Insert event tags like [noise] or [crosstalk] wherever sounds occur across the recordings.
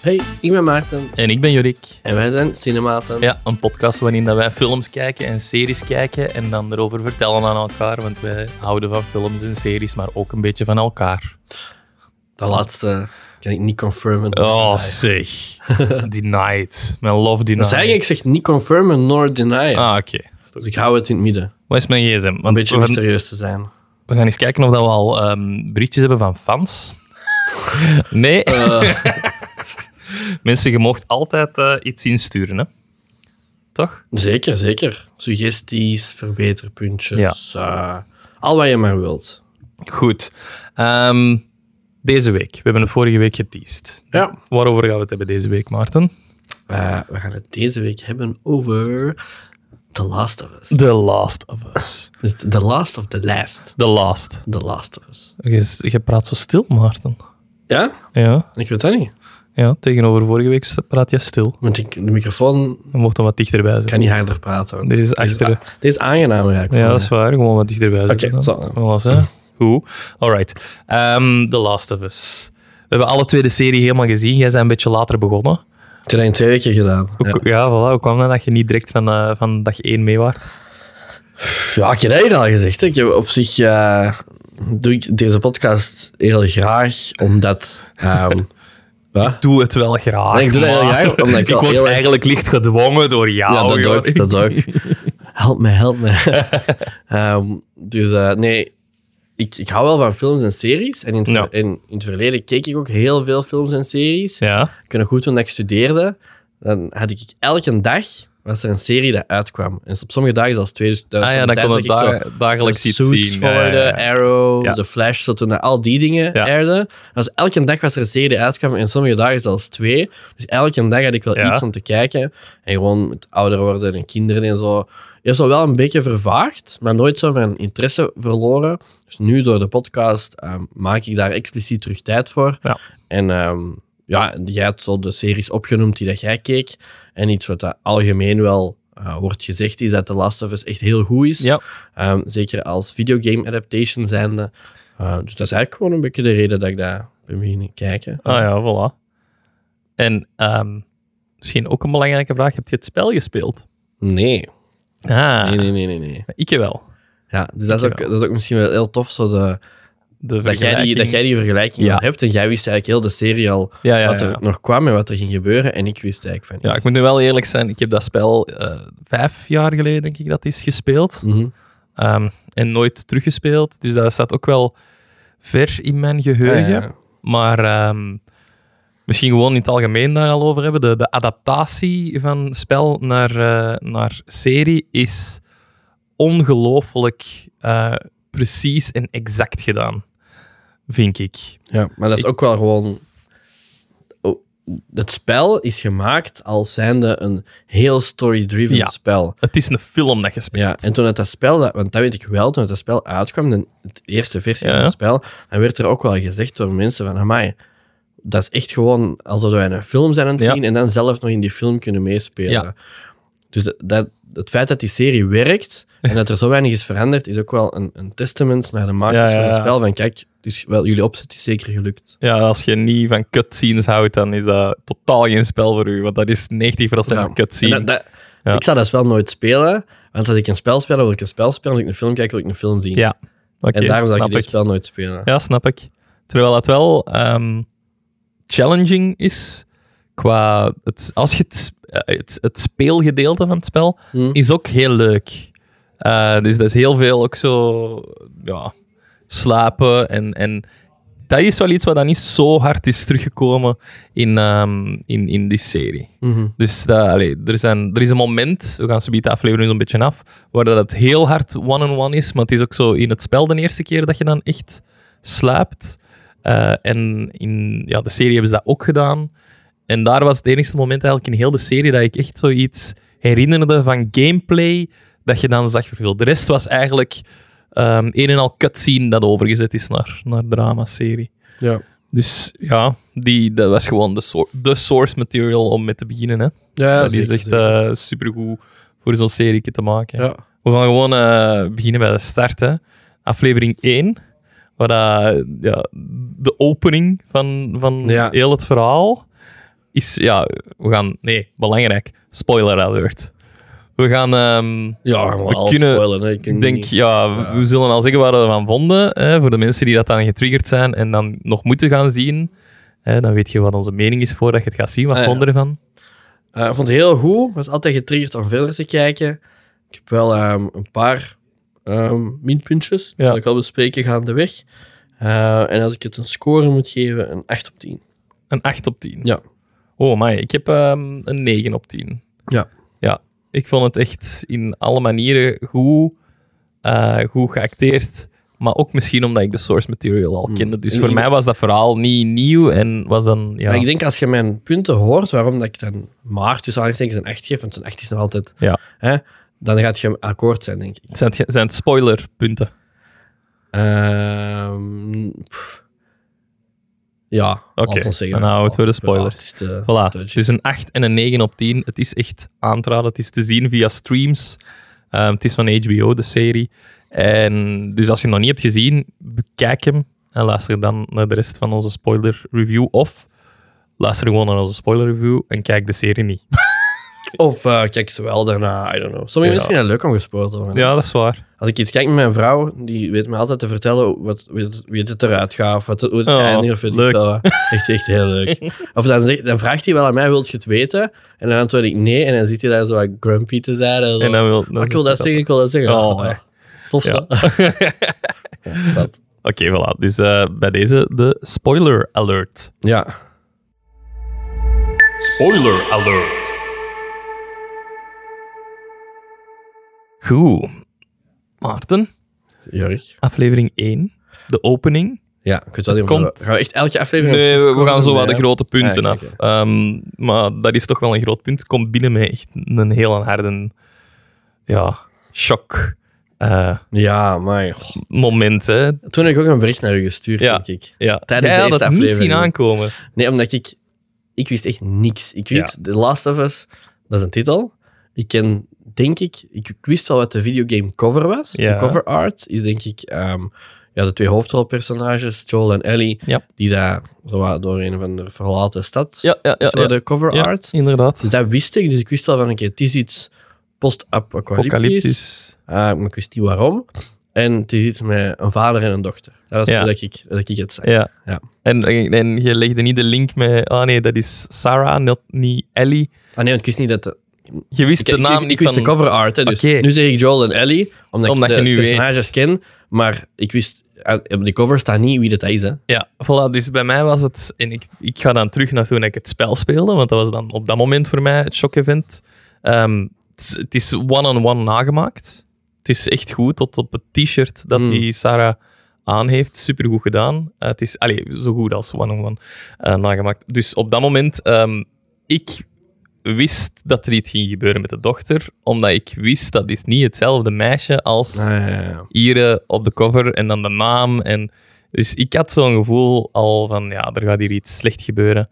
Hey, ik ben Maarten En ik ben Jorik. en wij zijn Cinematen. Ja, een podcast waarin dat wij films kijken en series kijken en dan erover vertellen aan elkaar. Want wij houden van films en series, maar ook een beetje van elkaar. De laatste kan ik niet confirmen. Oh, zeg. [laughs] Denied. Mijn love denied. Dat is eigenlijk, ik zeg niet confirmen nor deny. Ah, oké. Dus ik hou het in het midden. Wat is mijn gsm? Want Een beetje we, gaan, mysterieus te zijn. we gaan eens kijken of dat we al ehm, berichtjes hebben van fans. [laughs] nee. Eh, [laughs] Mensen, je mocht altijd eh, iets insturen, hè? Toch? zeker, zeker. Suggesties, verbeterpuntjes. eh, al wat je maar wilt. Goed. Ehm, deze week. We hebben het vorige week geteased. Ja. Waarover gaan we het hebben deze week, Maarten? Eh, we gaan het deze week hebben over The Last of Us. The Last of Us. Dus The Last of the Last. The Last. The Last of Us. Je, je praat zo stil, Maarten. Ja? Ja, Ik weet dat niet. Ja, tegenover vorige week praat je stil. Want ik, de microfoon Je mocht hem wat dichterbij zetten. kan niet harder praten. Dit is achter... dit is eigenlijk. Ja, voor dat is waar. Gewoon wat dichterbij zetten. Oké, dan. zo. Hè. Goed. Alright. Ehm, The Last of Us. We hebben alle twee de serie helemaal gezien. Jij bent een beetje later begonnen. Ik heb dat in twee weken gedaan. Ja. ja. voilà. Hoe kwam dat dat je niet direct van, eh, van dag 1 mee waart? Ja, ik heb dat al gezegd. hè. Ik heb op zich eh, doe ik deze podcast heel graag, omdat. ehm, wat? Doe het wel graag. Nee, ik doe dat graag, omdat ik [laughs] ik word heel erg- eigenlijk licht gedwongen door jou. ja, dat doe joh. ik. Dat ik. [laughs] Help me, help me. [laughs] Ehm, dus eh, nee, ik, ik hou wel van films en series. En in het, in, in het verleden keek ik ook heel veel films en series. Ja. Ik kan goed toen ik studeerde, dan had ik elke dag was er een serie dat uitkwam. En op sommige dagen zelfs twee. Dus dat Ah was ja, dan tijd kon het dat zo- dagelijks de iets Suits zien. volgde, Ja, ja, ja. Arrow, Ja. The Flash, zo toen dat al die dingen Ja. Dus elke dag was er een serie die uitkwam en sommige dagen zelfs twee. Dus elke dag had ik wel iets om te kijken. En gewoon met ouder worden en kinderen en zo. Is al wel een beetje vervaagd, maar nooit zo mijn interesse verloren. Dus nu door de podcast ehm, maak ik daar expliciet terug tijd voor. En ehm, ja, jij had zo de series opgenoemd die dat jij keek. En iets wat dat algemeen wel eh, wordt gezegd, is dat The Last of Us echt heel goed is. Ja. Ehm, zeker als videogame adaptation zijnde. Uh, dus dat is eigenlijk gewoon een beetje de reden dat ik daar ben beginnen kijken. Ah ja, voilà. En ehm, misschien ook een belangrijke vraag. Heb je het spel gespeeld? Nee. Ah, Nee, nee, nee, nee, nee. ik wel. Ja, dus dat is, ook, dat is ook misschien wel heel tof, zo de, De dat, jij die, dat jij die vergelijking Ja. al hebt. En jij wist eigenlijk heel de serie al Ja, ja, wat er nog kwam en wat er ging gebeuren. En ik wist eigenlijk van Ja, ik moet nu wel eerlijk zijn. Ik heb dat spel eh, vijf jaar geleden, denk ik, dat is gespeeld. Mhm. Ehm, en nooit teruggespeeld. Dus dat staat ook wel ver in mijn geheugen. Maar ehm, misschien gewoon in het algemeen daar al over hebben. De, de adaptatie van spel naar, eh, naar serie is ongelooflijk eh, precies en exact gedaan. Vind ik. Ja, maar dat is ook wel gewoon... oh, Het spel is gemaakt als zijnde een heel story-driven Ja. spel. Het is een film dat je speelt. Ja, en toen het dat spel, want dat weet ik wel, toen het dat spel uitkwam, de, eerste versie Ja. van het spel, dan werd er ook wel gezegd door mensen van, amai, dat is echt gewoon alsof wij een film zijn aan het Ja. zien en dan zelf nog in die film kunnen meespelen. Ja. Dus dat, dat, het feit dat die serie werkt en dat er zo weinig is veranderd, is ook wel een, een testament naar de makers [laughs] van het spel. Van kijk, dus wel, jullie opzet is zeker gelukt. Ja, als je niet van cutscenes houdt, dan is dat totaal geen spel voor u. Want dat is 90% Ja. cutscene. Dat- dat- Ja. Ik zou dat spel nooit spelen, want als ik een spel speel, wil ik een spel spelen. Als ik een film kijk, wil ik een film zien. Ja, oké, en daarom zou ik dit spel nooit spelen. Ja, snap ik. Terwijl het wel ehm, challenging is qua... Het, als je het, eh, het, het speelgedeelte van het spel Hm. is ook heel leuk. Eh, dus dat is heel veel ook zo... Ja, slapen en... en dat is wel iets wat dan niet zo hard is teruggekomen in, ehm, in, in die serie. Mhm. Dus dat, allee, er, zijn, er is een moment, we gaan zo de aflevering zo'n beetje af, waar dat het heel hard one-on-one is, maar het is ook zo in het spel de eerste keer dat je dan echt slaapt. Eh, en in ja, de serie hebben ze dat ook gedaan. En daar was het enige moment eigenlijk in heel de serie dat ik echt zoiets herinnerde van gameplay dat je dan zag vervuld. De rest was eigenlijk ehm een en al cutscene dat overgezet is naar, naar drama-serie. Ja. Dus ja, die, dat was gewoon de, de source material om mee te beginnen. Hè. Ja, dat is echt eh, supergoed voor zo'n serie te maken. Ja. We gaan gewoon eh, beginnen bij de start. Hè. Aflevering 1, waar dat, ja, de opening van, van Ja. heel het verhaal. is, ja, we gaan, nee, belangrijk, spoiler alert. We gaan, ehm, Ja, we kunnen- spoilen. Hè. Ik denk, ja, we- we zullen al zeggen wat we ervan vonden, hè, voor de mensen die dat dan getriggerd zijn en dan nog moeten gaan zien. Hè, dan weet je wat onze mening is voordat je het gaat zien. Wat Ah, ja. vond je ervan? Eh, ik vond het heel goed. was altijd getriggerd om verder te kijken. Ik heb wel ehm, een paar ehm, minpuntjes. Die Ja. zal ik al bespreken gaandeweg. Eh en als ik het een score moet geven, een 8 op 10. Een 8 op 10. Ja. Oh, maar ik heb ehm, een 9 op 10. Ja. Ik vond het echt in alle manieren goed, eh, goed geacteerd. Maar ook misschien omdat ik de source material al kende. Dus voor mij was dat verhaal niet nieuw en was dan... Ja, Maar ik denk als je mijn punten hoort, waarom dat ik dan maar tussen aanhalingstekens een 8 geef, want een 8 is nog altijd... Ja. Hè, dan gaat je akkoord zijn, denk ik. zijn, het, zijn het spoilerpunten? Ehm. Ja, Oké, zeggen. dan houden we de spoilers. te- Voilà, dus een 8 en een 9 op 10. Het is echt aan te raden. Het is te zien via streams. Ehm, het is van HBO, de serie. En dus als je het nog niet hebt gezien, bekijk hem en luister dan naar de rest van onze spoiler review. Of luister gewoon naar onze spoiler review en kijk de serie niet. [laughs] [laughs] Of eh, kijk ze wel daarna, I don't know. Sommige Ja. mensen vinden het leuk om gespoord te worden. Ja, dat is waar. Als ik iets kijk met mijn vrouw, die weet me altijd te vertellen wat, wie, het, wie het eruit gaat, of wat, hoe het Oh, eindigt, of weet ik leuk. [laughs] Echt, echt heel leuk. Of dan, zegt- dan vraagt hij wel aan mij, wilt je het weten? En dan antwoord ik nee, en dan zit hij daar zo wat grumpy te zijn. En zo, En dan wil, dan "Maar ik wil dat zeggen, ik wil dat zeggen. Oh, Oh, ja. Tof zo. Ja. [laughs] Ja, zat. Oké, voilà. Dus eh, bij deze de spoiler alert. ja. Spoiler alert. Goed. Maarten, Jurk. aflevering 1, de opening. Ja, ik weet wel of we- komt- Gaan we echt elke aflevering... Nee, we, we gaan zo wat de grote punten Ah, af. Ehm, maar dat is toch wel een groot punt. Komt binnen met echt een heel harde ja, shock eh, Ja, maar... moment. Hè. Toen heb ik ook een bericht naar u gestuurd, Ja. denk ik. Ja. Tijdens Jij had niet zien aankomen. Nee, omdat ik... Ik wist echt niks. Ik weet, The Last of Us, dat is een titel. Ik ken, denk ik... Ik, ik wist wel wat de videogame cover was. Ja. De cover art is, denk ik... ehm, ja, de twee hoofdrolpersonages, Joel en Ellie, Ja. die daar zo door een van de verlaten stad... Ja, ja, ja. de cover art. inderdaad. Dus dat wist ik. Dus ik wist wel van, oké, het is iets post-apocalyptisch. Apocalyptisch. Uh, maar ik wist niet waarom. En het is iets met een vader en een dochter. Dat was Ja. dat ik, dat ik het zei. Ja. Ja. En, en je legde niet de link met... Ah nee, dat is Sarah, not, niet Ellie. Ah nee, want ik wist niet dat... De, Je wist ik, de naam ik, niet wist van... de cover art. Hè, dus nu zeg ik Joel en Ellie, omdat, Omdat ik je de nu personages weet. ken. Maar ik wist... ah, Op die cover staat niet wie dat is. Hè. Ja, voilà. Dus bij mij was het... En ik, ik ga dan terug naar toen ik het spel speelde, want dat was dan op dat moment voor mij het shock-event. Ehm, het, is- one-on-one nagemaakt. Het is echt goed, tot op het t-shirt dat Mm. die Sarah aan heeft. Supergoed gedaan. Eh, het is allee, zo goed als one-on-one eh, nagemaakt. Dus op dat moment... ehm, ik wist dat er iets ging gebeuren met de dochter, omdat ik wist dat is niet hetzelfde meisje als Ah, ja, ja, ja. hier op de cover en dan de naam. En, dus ik had zo'n gevoel al van, ja, er gaat hier iets slecht gebeuren.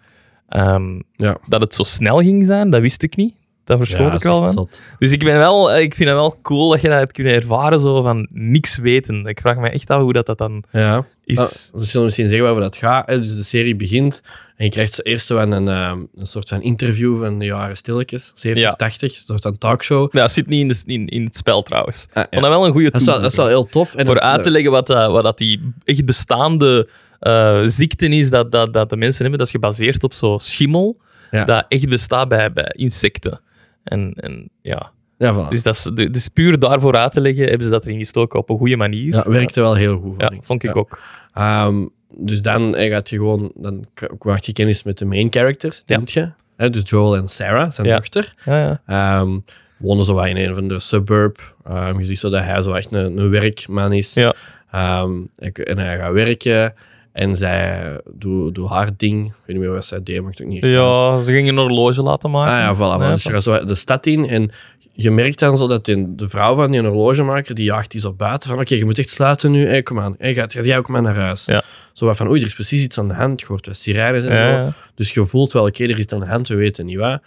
Ehm, Ja. Dat het zo snel ging zijn, dat wist ik niet. Daar verschoot Ja, ik dat wel van. Dus ik, ben wel, eh, ik vind het wel cool dat je dat hebt kunnen ervaren, zo van niks weten. Ik vraag me echt af hoe dat, dat dan Ja. is. Ah, we zullen misschien zeggen waarover dat gaat. hè. Dus de serie begint en je krijgt zo eerst een, een, ehm, een soort van interview van de jaren stilletjes, 70, Ja. 80, een soort van talkshow. Ja, dat zit niet in, de, in, in het spel trouwens. Ah, ja. Maar dat wel een goede Dat wel, dat is wel heel tof. En Voor dat uit te leggen wat, dat, wat dat die echt bestaande eh ziekte is dat, dat, dat de mensen hebben. Dat is gebaseerd op zo'n schimmel Ja. dat echt bestaat bij, bij insecten. En, en ja, Ja, voilà. dus dat is, dus puur daarvoor uit te leggen, hebben ze dat erin gestoken op een goede manier. ja, werkte wel heel goed. Ja, vond ik. vond ik Ja. ook. Ehm, dus dan eh, gaat je gewoon, dan maak je kennis met de main characters, denk je. Hè, dus Joel en Sarah, zijn dochter. Ja, ja. Ehm, wonen zo in een van de suburb. Ehm, je ziet zo dat hij zo echt een, een werkman is. Ja. En hij gaat werken. En zij doet, haar ding. Ik weet niet meer wat zij deed, maakt ook niet echt uit. ja, ze gingen een horloge laten maken. Ah ja, voilà. Dus je gaat zo de stad in en je merkt dan zo dat die- de vrouw van die horlogemaker, die jaagt die zo buiten van oké, je moet echt sluiten nu. Hey, kom aan. Hey, gaat, gaat jij ook maar naar huis? Ja. Zo wat van oei, er is precies iets aan de hand. Je hoort wat sirenes en Ja, zo. Dus je voelt wel, oké, er is iets aan de hand, we weten niet wat.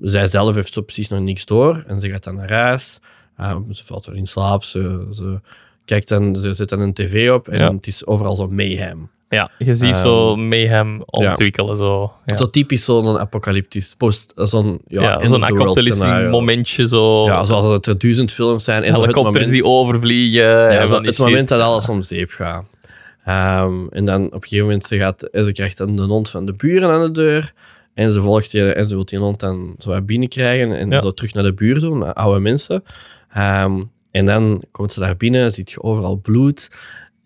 Zij zelf heeft zo precies nog niks door en ze gaat dan naar huis. Ah, ze valt wel in slaap, ze, ze kijkt dan, ze zet dan een tv op en Ja. het is overal zo mayhem. Ja, je ziet Ehm, zo mayhem ontwikkelen. Zo. Ja, Zo typisch zo'n apocalyptisch, post, zo'n ja, zo'n scenario. momentje. Zo. Ja, zoals het er duizend films zijn. En zo het helikopters moment, die overvliegen. ja, en zo het moment dat alles om zeep gaat. Ehm, en dan op een gegeven moment ze gaat, en ze krijgt dan de hond van de buren aan de deur. En ze volgt die, en ze wil die hond dan zo binnenkrijgen en Ja. zo terug naar de buurt doen, naar oude mensen. Ehm, en dan komt ze daar binnen, ziet je overal bloed.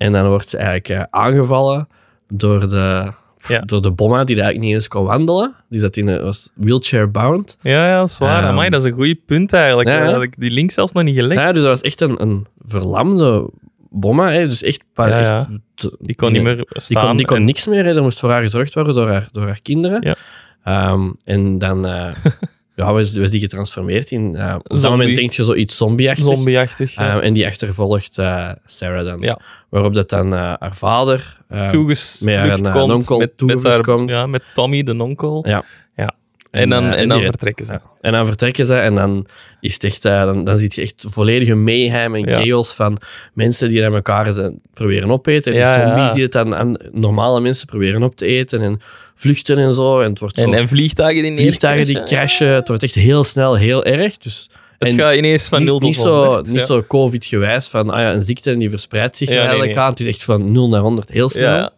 En dan wordt ze eigenlijk eh, aangevallen door de, Ja. door de bomma die daar eigenlijk niet eens kon wandelen. Die zat in een, was wheelchair-bound. Ja, ja, zwaar. Ehm, Amai, dat is een goed punt eigenlijk. ja, ik die link zelfs nog niet gelegd. Ja, dus dat was echt een, een verlamde bomma. Hè. Dus echt, pa- Ja, echt die kon niet meer Die staan. kon, die kon en- niks meer. Hè. Er moest voor haar gezorgd worden door haar, door haar kinderen. Ja. Ehm, en dan eh, [laughs] ja, was, was die getransformeerd in... eh, op dat moment denk je zoiets zombieachtig. Zombieachtig. Ehm, en die achtervolgt eh, Sarah dan. Ja. Waarop dat dan eh, haar vader... ehm, toegeslucht met haar, eh, komt. onkel met, met, haar, komt. ja, met Tommy, de onkel. Ja. ja. En, dan, en dan vertrekken ze. Ja. En dan vertrekken ze en dan is het echt, dan, dan zie je echt volledige mayhem en Ja. chaos van mensen die naar elkaar zijn, proberen opeten. En Ja, die ja. zombies die het dan aan normale mensen proberen op te eten en vluchten en zo. En het wordt zo En, en vliegtuigen die vliegtuigen die crashen. Het wordt echt heel snel heel erg. Dus Het en gaat ineens van niet, 0 tot niet zo, 100. niet ja. zo covid-gewijs van ah ja, een ziekte en die verspreidt zich nee, eigenlijk nee. aan. Het is echt van 0 naar 100 heel snel.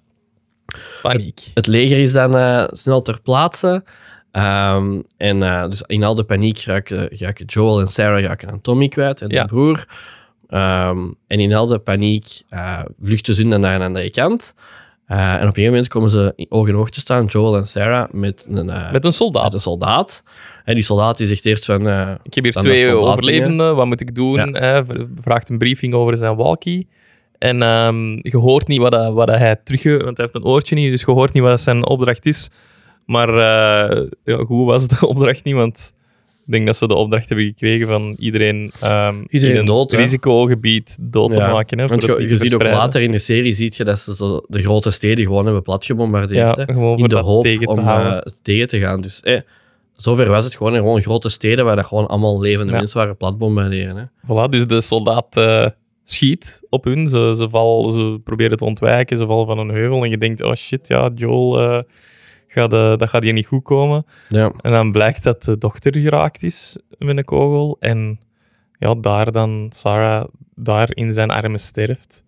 Paniek. Het leger is dan eh, snel ter plaatse. Ehm, en eh, dus in al de paniek raken, raken Joel en Sarah raken aan Tommy kwijt en de broer. Ehm, en in al de paniek eh, vluchten ze dan naar een andere kant. En op een gegeven moment komen ze oog in oog te staan, Joel en Sarah, met een, Met een soldaat. met een soldaat. En die soldaat die zegt eerst van... eh, Ik heb hier twee overlevenden. Wat moet ik doen? Hè? Vraagt een briefing over zijn walkie. En ehm, je hoort niet wat, dat, wat dat hij terug... Want hij heeft een oortje niet, dus je hoort niet wat zijn opdracht is. Maar eh, ja, hoe was de [laughs] opdracht niet? Want ik denk dat ze de opdracht hebben gekregen van iedereen, ehm, Iedereen in een dood, risicogebied dood te maken. Hè, Want je, ziet ook later in de serie ziet je dat ze zo de grote steden gewoon hebben platgebombardeerd. Ja, gewoon in de hoop tegen om eh, tegen te gaan. Dus eh, zover was het gewoon. in Gewoon grote steden waar dat gewoon allemaal levende Ja. mensen waren platbombarderen. Hè. Voilà, dus de soldaat eh, schiet op hun. Ze, ze, val, ze proberen te ontwijken. Ze vallen van een heuvel. En je denkt, oh shit, ja, Joel, eh, gaat, eh, dat gaat hier niet goed komen. Ja. En dan blijkt dat de dochter geraakt is met een kogel. En ja, daar dan Sarah daar in zijn armen sterft.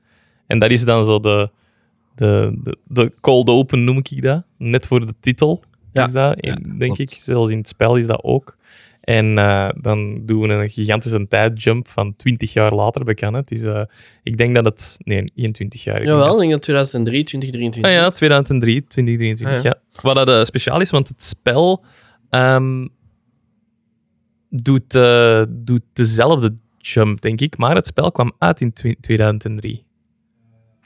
En dat is dan zo de, de, de, de cold open, noem ik dat. Net voor de titel. Is dat, denk klopt. ik. Zelfs in het spel is dat ook. En eh, dan doen we een gigantische tijdjump van 20 jaar later, bekend. Het is, eh, ik denk dat het... Nee, geen 20 jaar. ik Jawel, ik denk dat 2003, 2023. Ah ja, is. 2003, 2023, Ah, ja. Wat dat eh, speciaal is, want het spel ehm, doet, doet dezelfde jump, denk ik, maar het spel kwam uit in twi- 2003.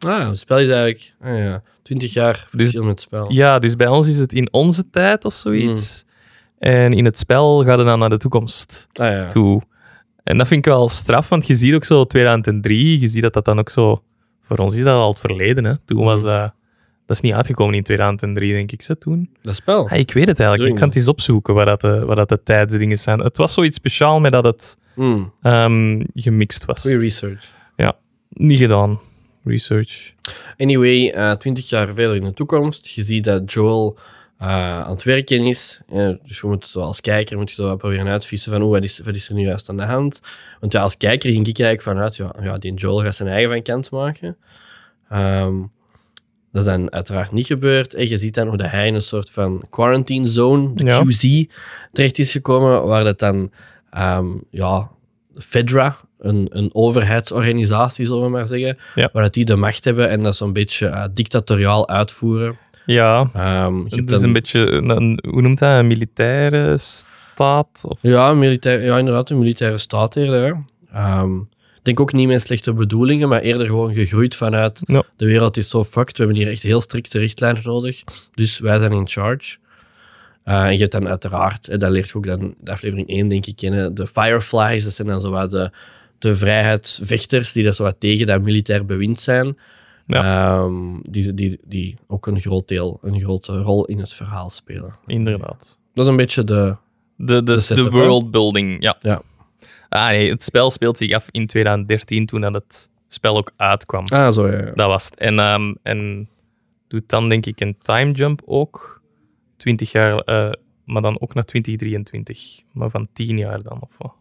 Ah, het spel is eigenlijk ah, ja, 20 jaar verschil met het spel. Ja, dus bij ons is het in onze tijd of zoiets. En in het spel gaat het dan naar de toekomst Ah, ja. toe. En dat vind ik wel straf, want je ziet ook zo 2003, je ziet dat dat dan ook zo... Voor ons is dat al het verleden, hè. Toen was dat... Dat is niet uitgekomen in 2003, denk ik, zo toen. Dat spel. Ah, ik weet het eigenlijk. Ik kan het eens opzoeken wat dat de, wat dat de tijdsdingen zijn. Het was zoiets speciaal met dat het Hmm, ehm, gemixt was. goeie research. Niet gedaan. Research. Anyway, eh 20 jaar verder in de toekomst, je ziet dat Joel eh, aan het werken is. Dus je moet zo als kijker moet je zo proberen uitvissen van oh, wat, is, wat is er nu juist aan de hand. Want ja, als kijker ging ik eigenlijk vanuit, ja, ja die Joel gaat zijn eigen van kant maken. Ehm, dat is dan uiteraard niet gebeurd. En je ziet dan hoe dat hij in een soort van quarantine zone, de Ja. QZ, terecht is gekomen, waar dat dan ehm, ja, FEDRA, een, een overheidsorganisatie, zullen we maar zeggen, Ja. waar dat die de macht hebben en dat zo'n beetje eh, dictatoriaal uitvoeren. Ja, Ehm, het is een beetje... Een, een- hoe noemt dat? Een militaire staat? Of, Ja, militair, ja, inderdaad, een militaire staat eerder. Ehm, ik denk ook niet met slechte bedoelingen, maar eerder gewoon gegroeid vanuit de wereld is zo fucked. We hebben hier echt heel strikte richtlijnen nodig. Dus wij zijn in charge. Eh, en je hebt dan uiteraard, en dat leert je ook dan de aflevering 1 denk ik kennen, de Fireflies. Dat zijn dan zo wat de, de vrijheidsvechters die dat zo wat tegen dat militair bewind zijn. Ehm, die, die, die ook een groot deel, een grote rol in het verhaal spelen. inderdaad. Dat is een beetje de... De, de, De de, worldbuilding, ja. Ja. Ah, nee, het spel speelt zich af in 2013, toen dat het spel ook uitkwam. Ah, zo ja. ja. Dat was het. En, ehm, en Doet dan denk ik een time jump ook. 20 jaar, eh, maar dan ook naar 2023. Maar van 10 jaar dan, of wat?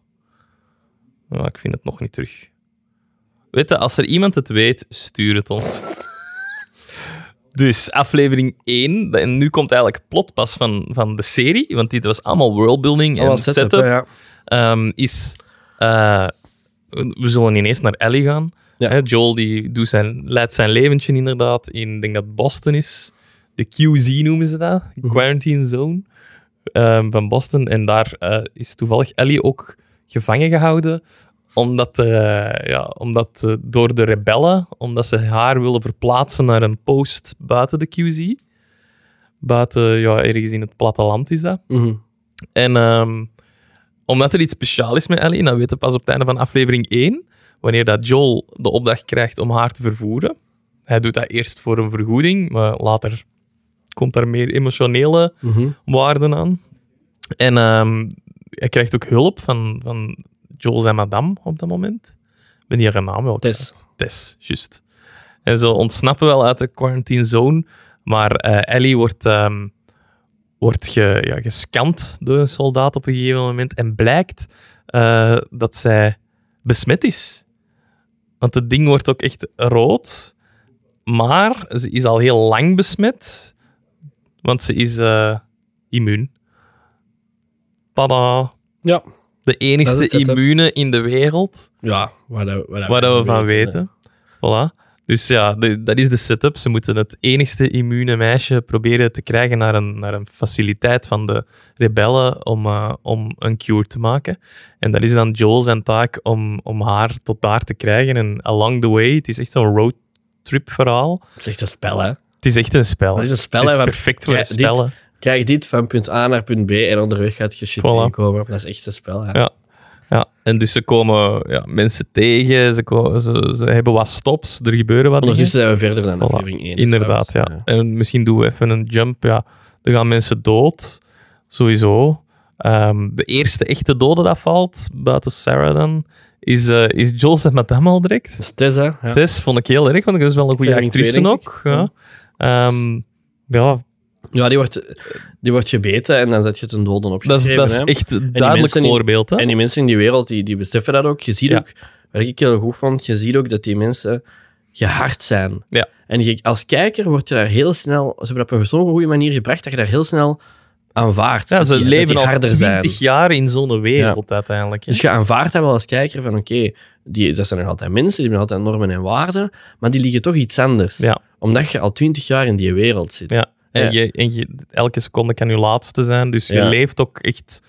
Ja, ik vind het nog niet terug. Weet je, als er iemand het weet, stuur het ons. [laughs] Dus aflevering 1, en nu komt eigenlijk het plot pas van, van de serie, want dit was allemaal worldbuilding en Oh, setup. setup, ja. Ehm, is... eh, we zullen ineens naar Ellie gaan. Ja. Joel die doet zijn, leidt zijn leventje inderdaad in, ik denk dat Boston is. De QZ noemen ze dat, Quarantine Zone ehm, van Boston. En daar eh, is toevallig Ellie ook gevangen gehouden omdat, er, eh, ja, omdat eh, door de rebellen, omdat ze haar willen verplaatsen naar een post buiten de QZ. Buiten, ja, ergens in het platteland is dat. Mhm. En ehm, omdat er iets speciaals is met Ellie, en dat weten we pas op het einde van aflevering 1, wanneer dat Joel de opdracht krijgt om haar te vervoeren. Hij doet dat eerst voor een vergoeding, maar later komt daar meer emotionele Mhm. waarden aan. En ehm, hij krijgt ook hulp van, van Joel zijn madame op dat moment. Ik ben die haar naam wel Tess. Tess, juist. En ze ontsnappen wel uit de quarantine zone, maar eh, Ellie wordt, ehm, wordt ge, ja, gescand door een soldaat op een gegeven moment en blijkt eh, dat zij besmet is. Want het ding wordt ook echt rood, maar ze is al heel lang besmet, want ze is eh, immuun. Tada! Ja, De enigste het, immune in de wereld ja waar, dat, waar, dat waar dat we van weten. Voilà. Dus ja, de- dat is de setup. Ze moeten het enigste immune meisje proberen te krijgen naar een, naar een faciliteit van de rebellen om, eh, om een cure te maken. En dat is dan Joel zijn taak om, om haar tot daar te krijgen. En along the way, het is echt zo'n roadtrip verhaal. Het is echt een spel, hè. Het is echt een spel. Dat is een spel, het is hè, perfect voor kijk, een spel. hè. Krijg dit van punt A naar punt B en onderweg gaat je shit Voilà. tegenkomen. Dat is echt een spel, hè. Ja. Ja, en dus ze komen ja, mensen tegen, ze, ko- ze, ze hebben wat stops, er gebeuren wat dingen. Ondertussen zijn we verder dan Voilà, aflevering 1. Inderdaad, ja. En misschien doen we even een jump. Ja. Er gaan mensen dood, sowieso. Ehm, de eerste echte dode dat valt, buiten Sarah dan, is, eh is Jules en Madame al direct. Is Tess, hè. Ja. Tess vond ik heel erg, want dat is wel een goede actrice ik. ook. Ja. Ehm, ja, Ja, die wordt, die wordt gebeten en dan zet je ten doden dat is, dat is echt een duidelijk mensen die- voorbeeld. Hè? En die mensen in die wereld, die, die beseffen dat ook. Je ziet Ja. ook, wat ik heel goed vond, je ziet ook dat die mensen gehard zijn. Ja. En je, als kijker word je daar heel snel... Ze hebben dat op zo'n goede manier gebracht dat je daar heel snel aanvaardt. ja, ze die- leven al zijn. 20 jaar in zo'n wereld uiteindelijk. hè. Dus je aanvaardt dat wel als kijker van oké, die dat zijn nog altijd mensen, die hebben nog altijd normen en waarden, maar die liggen toch iets anders. Ja. Omdat je al twintig jaar in die wereld zit. Ja. En. Je, en je, elke seconde kan je laatste zijn. Dus je leeft ook echt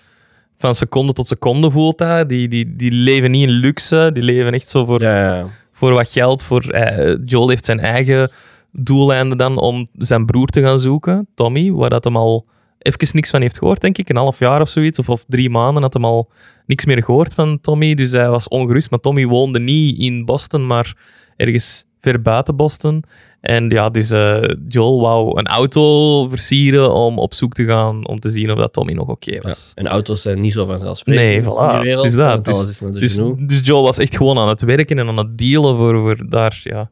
van seconde tot seconde, voelt dat. Die, die, die leven niet in luxe. Die leven echt zo voor, Ja, ja. voor wat geld. Voor, eh, Joel heeft zijn eigen doeleinden dan om zijn broer te gaan zoeken, Tommy, waar dat hem al even niks van heeft gehoord, denk ik. Een half jaar of zoiets, of, of drie maanden had hem al niks meer gehoord van Tommy. Dus hij was ongerust. Maar Tommy woonde niet in Boston, maar ergens ver buiten Boston. En ja, dus eh, Joel wou een auto versieren om op zoek te gaan om te zien of dat Tommy nog oké was. En auto's zijn niet zo vanzelfsprekend Nee, in voilà. wereld. Het is dat. Dus- is Dus, dus Joel was echt gewoon aan het werken en aan het dealen voor, voor daar, ja,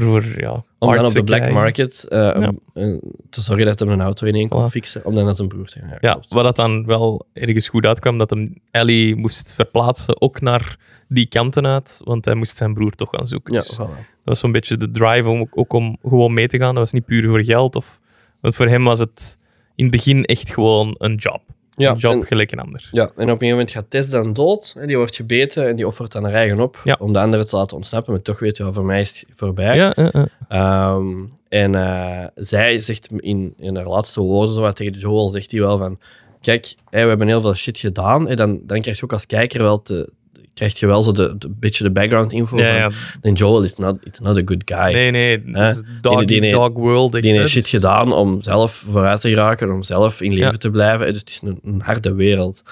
voor, voor ja, Om dan op de black market eh, um, eh, te zorgen dat hij een auto in één kon Voilà. fixen, om dan naar zijn broer te gaan. Ja, Ja, wat dat dan wel ergens goed uitkwam, dat hem Ellie moest verplaatsen, ook naar die kanten uit, want hij moest zijn broer toch gaan zoeken. ja Dus voilà. dat was zo'n beetje de drive om ook om gewoon mee te gaan. Dat was niet puur voor geld. Of, want voor hem was het in het begin echt gewoon een job. Ja, job en- gelijk een ander. Ja, en op een gegeven moment gaat Tess dan dood. Hè, die wordt gebeten en die offert dan haar eigen op Ja. om de andere te laten ontsnappen. Maar toch weet je, ja, voor mij is het voorbij. Ja, eh, eh. Ehm, en eh, zij zegt in, in haar laatste woorden, zo wat tegen Joel, zegt hij wel van... Kijk, we hebben heel veel shit gedaan. En dan, dan krijg je ook als kijker wel te, krijg je wel zo de, de beetje de background info ja, van... ja. En Joel is not, it's not a good guy. Nee, nee. Het is dog, Die- die- dog world. Echt, die heeft shit dus- gedaan om zelf vooruit te geraken, om zelf in leven te blijven. Dus het is een, een harde wereld.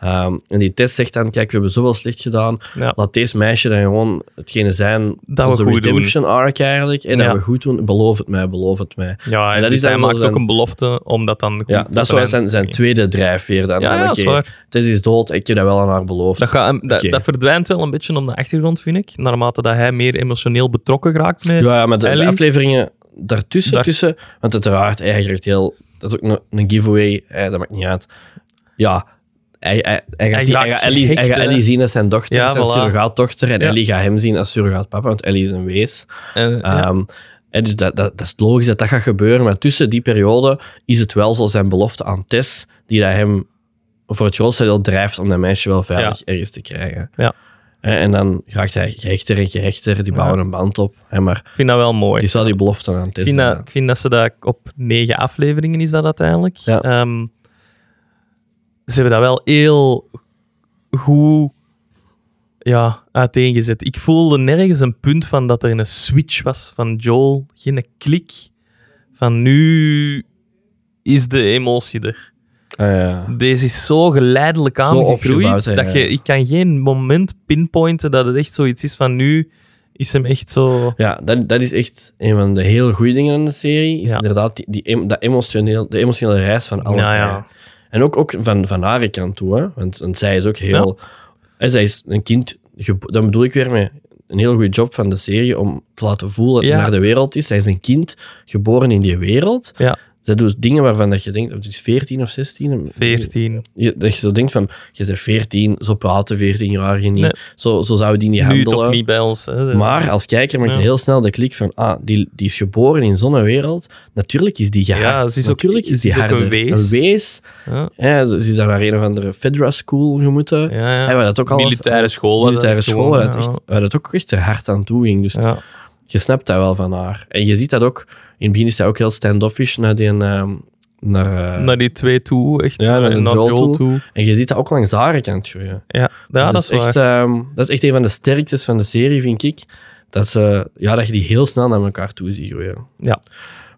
Ehm, en die test zegt dan, kijk, we hebben zoveel slecht gedaan. Ja. Laat deze meisje dan gewoon hetgene zijn, Dat we goed doen. redemption arc eigenlijk. En Ja. dat we goed doen. Beloof het mij, beloof het mij. Ja, en En dat is hij maakt ook een belofte om dat dan goed Ja, te dat is wel zijn, zijn tweede drijfveer dan. Ja, ja. Tess is dood, ik heb dat wel aan haar beloofd. Dat, verdwijnt wel een beetje op de achtergrond, vind ik. Naarmate dat hij meer emotioneel betrokken raakt met... ja, maar de, afleveringen daartussen, Daar- tussen, want uiteraard, krijgt heel, dat is ook een, een giveaway, eh, dat maakt niet uit. Ja, hij, hij, hij, gaat, Hij die- hij, raakt gaat Ellie, hij gehecht, gaat hè. Ellie zien als zijn dochter, Ja, zijn voilà. surrogaatdochter, en Ja. Ellie gaat hem zien als surrogaatpapa, want Ellie is een wees. En, ja. Ehm, en dus dat, dat, dat is logisch dat dat gaat gebeuren, maar tussen die periode is het wel zo zijn belofte aan Tess, die dat hem voor het grootste deel drijft om dat meisje wel veilig ergens te krijgen. Ja. En, en dan raakt hij gehechter en gehechter, die bouwen een band op. Hè, maar Ik vind dat wel mooi. die zal die belofte aan Ik Tess vind, doen. dat, ik vind dat ze dat op negen afleveringen is dat uiteindelijk. Ja. Ehm, ze hebben dat wel heel goed ja, uiteengezet. Ik voelde nergens een punt van dat er een switch was van Joel. Geen klik. Van nu is de emotie er. Ah, ja. Deze is zo geleidelijk aangegroeid hè, dat je, ik kan geen moment pinpointen dat het echt zoiets is van nu is hem echt zo... Ja, dat, dat is echt een van de heel goede dingen aan de serie. Is Ja. inderdaad die, die, dat emotioneel, de emotionele reis van alle. Ja, ja. En ook, ook van, van haar kant toe. Hè? Want, want zij is ook heel... hè, zij is een kind... Dan bedoel ik weer met een heel goede job van de serie om te laten voelen dat Ja. naar de wereld is. Zij is een kind geboren in die wereld. Ja, Zij doet dingen waarvan dat je denkt... Het is 14 of 16. 14. Je, dat je zo denkt van... Je bent 14, zo praten 14-jarigen niet. Nee. Zo, zo zou je die niet Nu handelen. toch niet bij ons. Hè. Maar als kijker maak je Ja. heel snel de klik van, ah, die, die is geboren in zo'n wereld. Natuurlijk is die gehard. Ja, ze is ook- Natuurlijk is ze die is ook een wees. Een wees. Ja, Ja, ze is daar naar een of andere Fedra School gemoeten. ja, ja. Waar dat ook al Militaire school was Militaire dat school, waar, dat echt, waar dat ook echt hard aan toe ging. Dus Ja. Je snapt dat wel van haar. En je ziet dat ook... In het begin is zij ook heel standoffish naar die... ehm, naar, eh, Naar die twee toe, echt. Ja, naar een naar Joel Joel toe. toe. En je ziet dat ook langs haar kant groeien. Ja, ja Dus dat is echt, ehm, dat is echt een van de sterktes van de serie, vind ik. Dat, ze, ja, dat je die heel snel naar elkaar toe ziet groeien. Ja.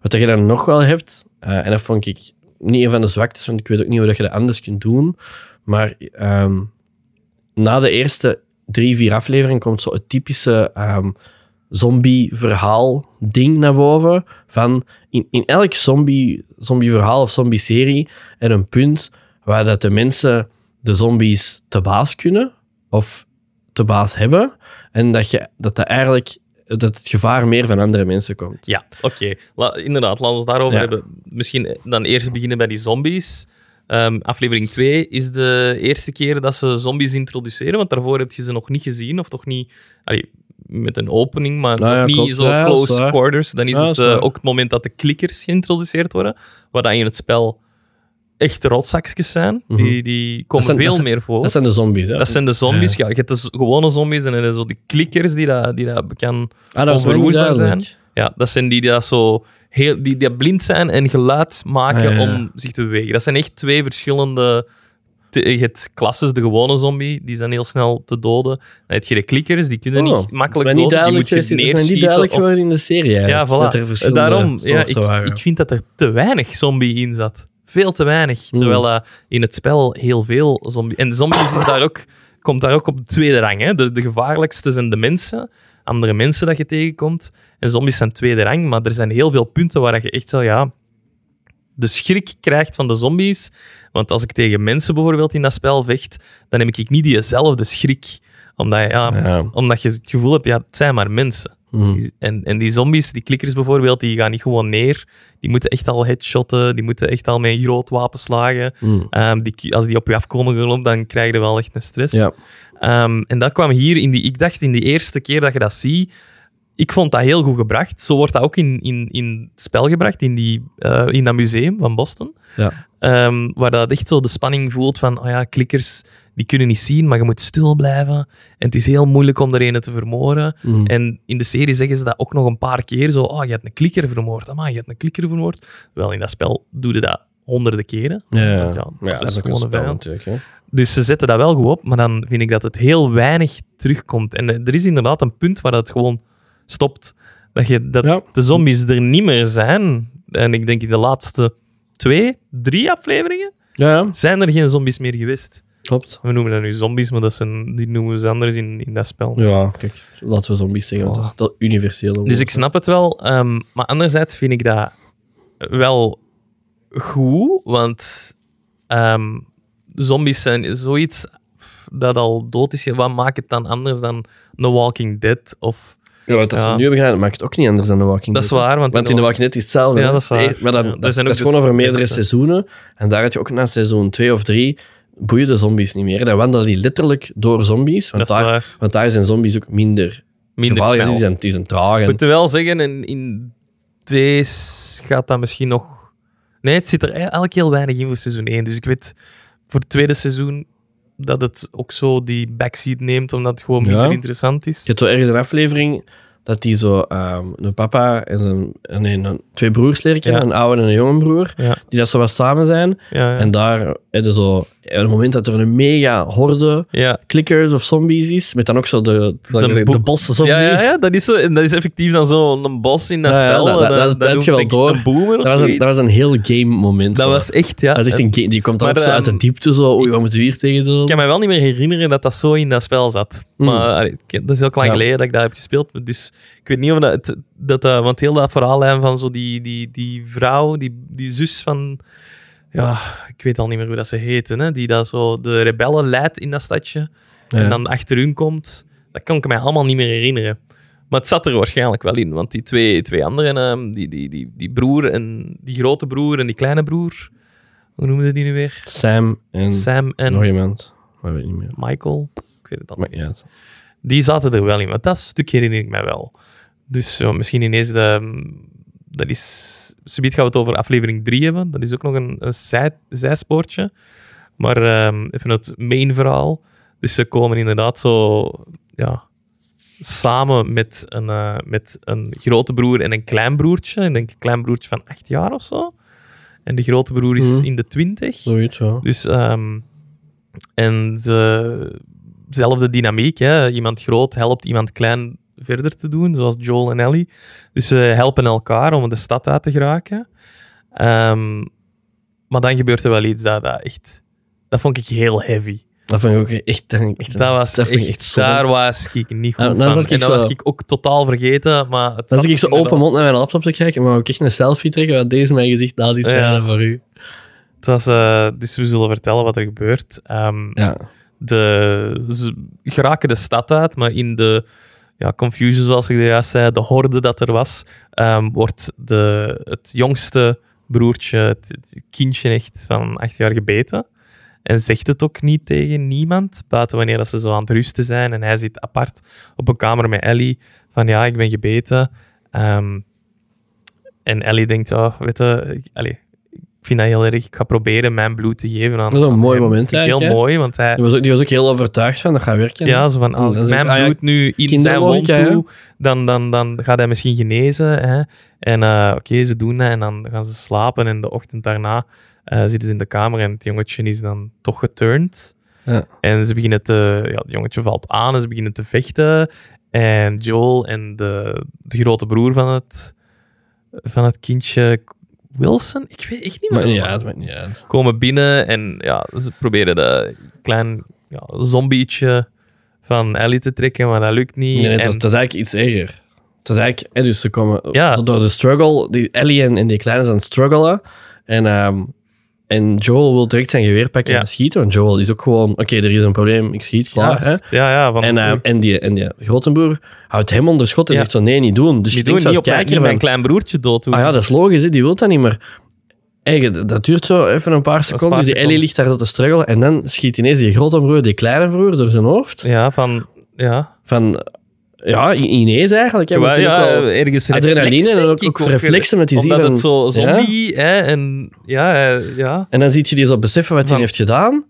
Wat je dan nog wel hebt, eh, en dat vond ik niet een van de zwaktes, want ik weet ook niet hoe dat je dat anders kunt doen. Maar ehm, na de eerste drie, vier afleveringen komt zo het typische zombie-verhaal-ding naar boven. Van in, in elk zombie- zombie-verhaal of zombie-serie er een punt waar dat de mensen de zombies te baas kunnen of te baas hebben. En dat, je, dat, dat eigenlijk dat het gevaar meer van andere mensen komt. Ja, oké. Inderdaad, laten we het daarover Ja. hebben. Misschien dan eerst beginnen bij die zombies. Ehm, aflevering 2 is de eerste keer dat ze zombies introduceren, want daarvoor heb je ze nog niet gezien, of toch niet allee, met een opening, maar Nou ja, nog niet klopt. zo Ja, close waar. quarters. Dan is het eh, waar. ook het moment dat de klikkers geïntroduceerd worden, wat dan in het spel echt rotzakjes zijn. Die, die komen zijn- veel Mhm. zijn- meer voor. Dat zijn de zombies, hè? Dat zijn de zombies. Ja. je hebt de gewone zombies en dan heb je zo die klikkers die, dat, die dat kan ah, dat onverwoestbaar zijn. Ja, dat zijn die die dat zo heel, die, die blind zijn en geluid maken Ah, om zich te bewegen. Dat zijn echt twee verschillende te- je hebt klasses, de gewone zombie, die zijn heel snel te doden. Dan heb je de klikkers, die kunnen Oh, niet makkelijk mij niet doden. Die moet je mij niet neerschieten. duidelijk geworden in de serie. Ja, voilà. Dat er verschillende Daarom, ja, ik, waren. ik vind dat er te weinig zombie in zat. Veel te weinig. Hmm. Terwijl eh, in het spel heel veel zombie... En zombies is daar ook, komt daar ook op de tweede rang. Hè? De, de gevaarlijkste zijn de mensen. Andere mensen dat je tegenkomt. En zombies zijn tweede rang. Maar er zijn heel veel punten waar je echt zo... Ja, de schrik krijgt van de zombies. Want als ik tegen mensen bijvoorbeeld in dat spel vecht, dan heb ik niet diezelfde schrik. Omdat, ja, Ja. omdat je het gevoel hebt, ja, het zijn maar mensen. Mhm. En, en die zombies, die klikkers bijvoorbeeld, die gaan niet gewoon neer. Die moeten echt al headshotten, die moeten echt al met een groot wapen slagen. Mhm. Ehm, die, als die op je afkomen dan krijg je wel echt een stress. Ja. Ehm, en dat kwam hier in die... Ik dacht in die eerste keer dat je dat ziet, ik vond dat heel goed gebracht. Zo wordt dat ook in, in, in het spel gebracht, in, die, eh, in dat museum van Boston. Ja. Ehm, waar dat echt zo de spanning voelt van, oh ja, klikkers, die kunnen niet zien, maar je moet stil blijven. En het is heel moeilijk om er een te vermoorden. Mhm. En in de serie zeggen ze dat ook nog een paar keer. Zo, oh, je hebt een klikker vermoord. Amai, je hebt een klikker vermoord. Wel, in dat spel doen je dat honderden keren. Ja, ja. Dat is een gewoon spel vijand. natuurlijk. Hè. Dus ze zetten dat wel goed op, maar dan vind ik dat het heel weinig terugkomt. En er is inderdaad een punt waar dat gewoon stopt. Dat, je, dat Ja. de zombies er niet meer zijn. En ik denk in de laatste twee, drie afleveringen Ja, zijn er geen zombies meer geweest. klopt. We noemen dat nu zombies, maar dat zijn, die noemen ze anders in, in dat spel. Ja, kijk, laten we zombies zeggen, want dat is dat universele woord. Dus ik snap het wel. ehm, maar anderzijds vind ik dat wel goed, want ehm, zombies zijn zoiets dat al dood is. Wat maakt het dan anders dan The Walking Dead of Ja, want als ze Ja. nu hebben gedaan, maakt het ook niet anders dan de Walking Dat is Dead. waar, want, Want in de Walking Dead is hetzelfde. Ja, dat is waar. Maar dan, Ja, dat, is, dat is gewoon dus over meerdere seizoenen. En daar had je ook na seizoen 2 of 3 boeien de zombies niet meer. Dan wandelen die letterlijk door zombies. Want, Dat is daar, waar. want daar zijn zombies ook minder, Minder gevaarlijk. snel. Die zijn, die zijn traag. Ik moet wel zeggen, in, in deze gaat dat misschien nog... Nee, het zit er eigenlijk heel weinig in voor seizoen 1. Dus ik weet voor het tweede seizoen dat het ook zo die backseat neemt, omdat het gewoon Ja. minder interessant is. je hebt zo ergens een aflevering dat die zo ehm, een papa en zijn en nee, een, twee broers leren kennen, Ja. een oude en een jonge broer, Ja. die dat zo wat samen zijn. En daar heb je zo, op het moment dat er een mega horde ja. clickers of zombies is, met dan ook zo de, de, de, zombies. Ja, ja, ja, dat is, zo, dat is effectief dan zo een bos in dat spel. dat- je wel door. Een boomer of Dat was, een, dat was een heel game moment. Dat zo. was echt, ja. dat is echt En een game. Die komt dan Maar, ook zo uit de ehm, diepte zo. Oei, wat moeten we hier tegen doen? Ik kan me wel niet meer herinneren dat dat zo in dat spel zat. Hmm. Maar allee, dat is ook lang geleden dat ik dat heb gespeeld. Dus ik weet niet of dat... dat, dat want heel dat verhaallijn van zo die, die, die vrouw, die, die zus van... Ja, ik weet al niet meer hoe dat ze heten. Hè, die dat zo de rebellen leidt in dat stadje. Ja. En dan achter hun komt. Dat kan ik mij allemaal niet meer herinneren. Maar het zat er waarschijnlijk wel in. Want die twee, twee anderen, ehm, die, die, die, die broer en die grote broer en die kleine broer... Hoe noemden die nu weer? Sam en Sam en nog iemand. Maar ik weet niet meer. Michael. Ik weet het al. Niet uit. Die zaten er wel in, want dat stuk herinner ik mij wel. Dus zo, misschien ineens de... Dat is... Subiet gaan we het over aflevering 3 hebben. Dat is ook nog een, een zij, zijspoortje. Maar ehm, even het main verhaal. Dus ze komen inderdaad zo... Ja, samen met een, eh, met een grote broer en een klein broertje. Ik denk een klein broertje van acht jaar of zo. En de grote broer is Mhm. in de twintig. Zoiets, ja. Dus, ehm, en ze, zelfde dynamiek. Hè. Iemand groot helpt iemand klein verder te doen, zoals Joel en Ellie. Dus ze helpen elkaar om de stad uit te geraken. Ehm, maar dan gebeurt er wel iets dat, dat echt... Dat vond ik heel heavy. Dat vind ik ook echt... Dat, ik echt, Dat was dat ik echt... echt daar was ik niet goed dan van. zat ik en dat zo- was ik ook totaal vergeten, maar... Het ik zo open mond naar mijn laptop te kijken, maar ook echt een selfie trekken. Want deze mijn gezicht, dat is Ja. voor u. Het was, eh, dus we zullen vertellen wat er gebeurt. Ehm, Ja. de, ze geraken de stad uit, maar in de ja, confusion, zoals ik juist zei, de horde dat er was, ehm, wordt de, het jongste broertje, het, kindje echt van acht jaar gebeten. En zegt het ook niet tegen niemand, buiten wanneer dat ze zo aan het rusten zijn. En hij zit apart op een kamer met Ellie, van ja, ik ben gebeten. Ehm, en Ellie denkt, oh, weet je, ik vind dat heel erg, ik ga proberen mijn bloed te geven aan Dat is een mooi hem. moment Heel hè? mooi, want hij, Die was, ook, die was ook heel overtuigd van, dat gaat werken. ja, zo van als Dan mijn ah bloed nu in zijn mond doe, dan, dan, dan gaat hij misschien genezen. Hè? En eh, oké, ze doen dat en dan gaan ze slapen. En de ochtend daarna eh, zitten ze in de kamer en het jongetje is dan toch geturned. Ja. En ze beginnen te... Ja, het jongetje valt aan en ze beginnen te vechten. En Joel en de, de grote broer van het, van het kindje... Wilson? Ik weet echt niet meer. Hoe- uit, maakt niet uit. komen binnen en ja, ze proberen dat klein ja, zombietje van Ellie te trekken, maar dat lukt niet. Nee, nee, het, en, was, het was eigenlijk iets erger. Het was eigenlijk, hè, dus ze komen Ja. door de struggle, die Ellie en, en die kleine zijn aan het struggelen. En, ehm, en Joel wil direct zijn geweer pakken Ja. en schieten. Want Joel is ook gewoon, oké, er is een probleem, ik schiet, klaar. Hè? Ja, ja. Van, En, ehm, en, die, en die grote broer houdt hem onder schot en Ja. zegt zo, nee, niet doen. Dus die je doen denkt niet als op mijn, kijker niet mijn van, klein broertje dood ah ja, dat is logisch, hè, die wil dat niet, maar... Eigenlijk, dat duurt zo even een paar seconden. paar dus die. Ellie ligt daar te struggelen. En dan schiet ineens die grote broer, die kleine broer, door zijn hoofd. Ja, van... Ja, Van, ja, ineens eigenlijk. Hè, ja, wel- ergens adrenaline en ook- ook reflexen met die Omdat het zo zombie, hè, en ja, eh, ja. En dan ziet je die zo beseffen wat hij heeft gedaan. En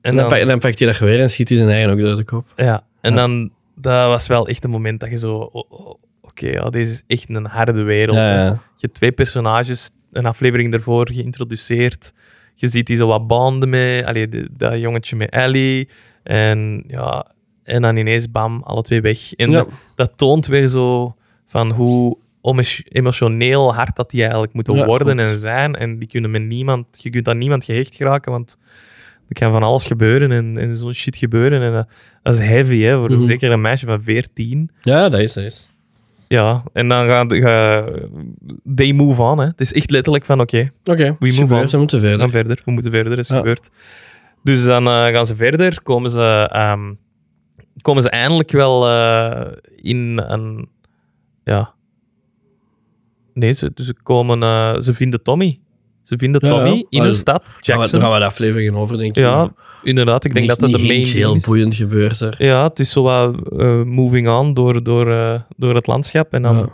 En dan, dan, pak- en dan pakt hij dat geweer en schiet hij zijn eigen ook door de kop. ja, en Ja. dan, dat was wel echt een moment dat je zo... oh, Oké, ja, deze is echt een harde wereld. Ja, ja. Je hebt twee personages, een aflevering daarvoor geïntroduceerd. Je ziet die zo wat banden met, allee, dat jongetje met Ellie. En ja, en dan ineens bam, alle twee weg. En Ja. dat, toont weer zo van hoe emo- emotioneel hard dat die eigenlijk moeten Ja, worden klopt. en zijn. En die kunnen met niemand, je kunt aan niemand gehecht geraken, want er kan van alles gebeuren en, en zo'n shit gebeuren. En dat, dat is heavy, hè, voor Mhm. zeker een meisje van 14. Ja, dat is, dat is. Ja, en dan gaan ga, they move on. Hè. Het is echt letterlijk van oké, Oké, We move on. Moeten we gaan verder. verder. We moeten verder, is Ja. gebeurd. Dus dan eh, gaan ze verder. Komen ze, ehm, komen ze eindelijk wel eh, in een ja. Nee, ze, ze komen... eh, ze vinden Tommy. Ze vinden Tommy ja. in een stad, Daar Jackson. gaan we de aflevering over, denk ik. Ja, inderdaad. Ik denk Niks- dat dat de main ding heel is. boeiend gebeurt er. Ja, het is zo wat eh, moving on door, door, door het landschap. En dan Ja.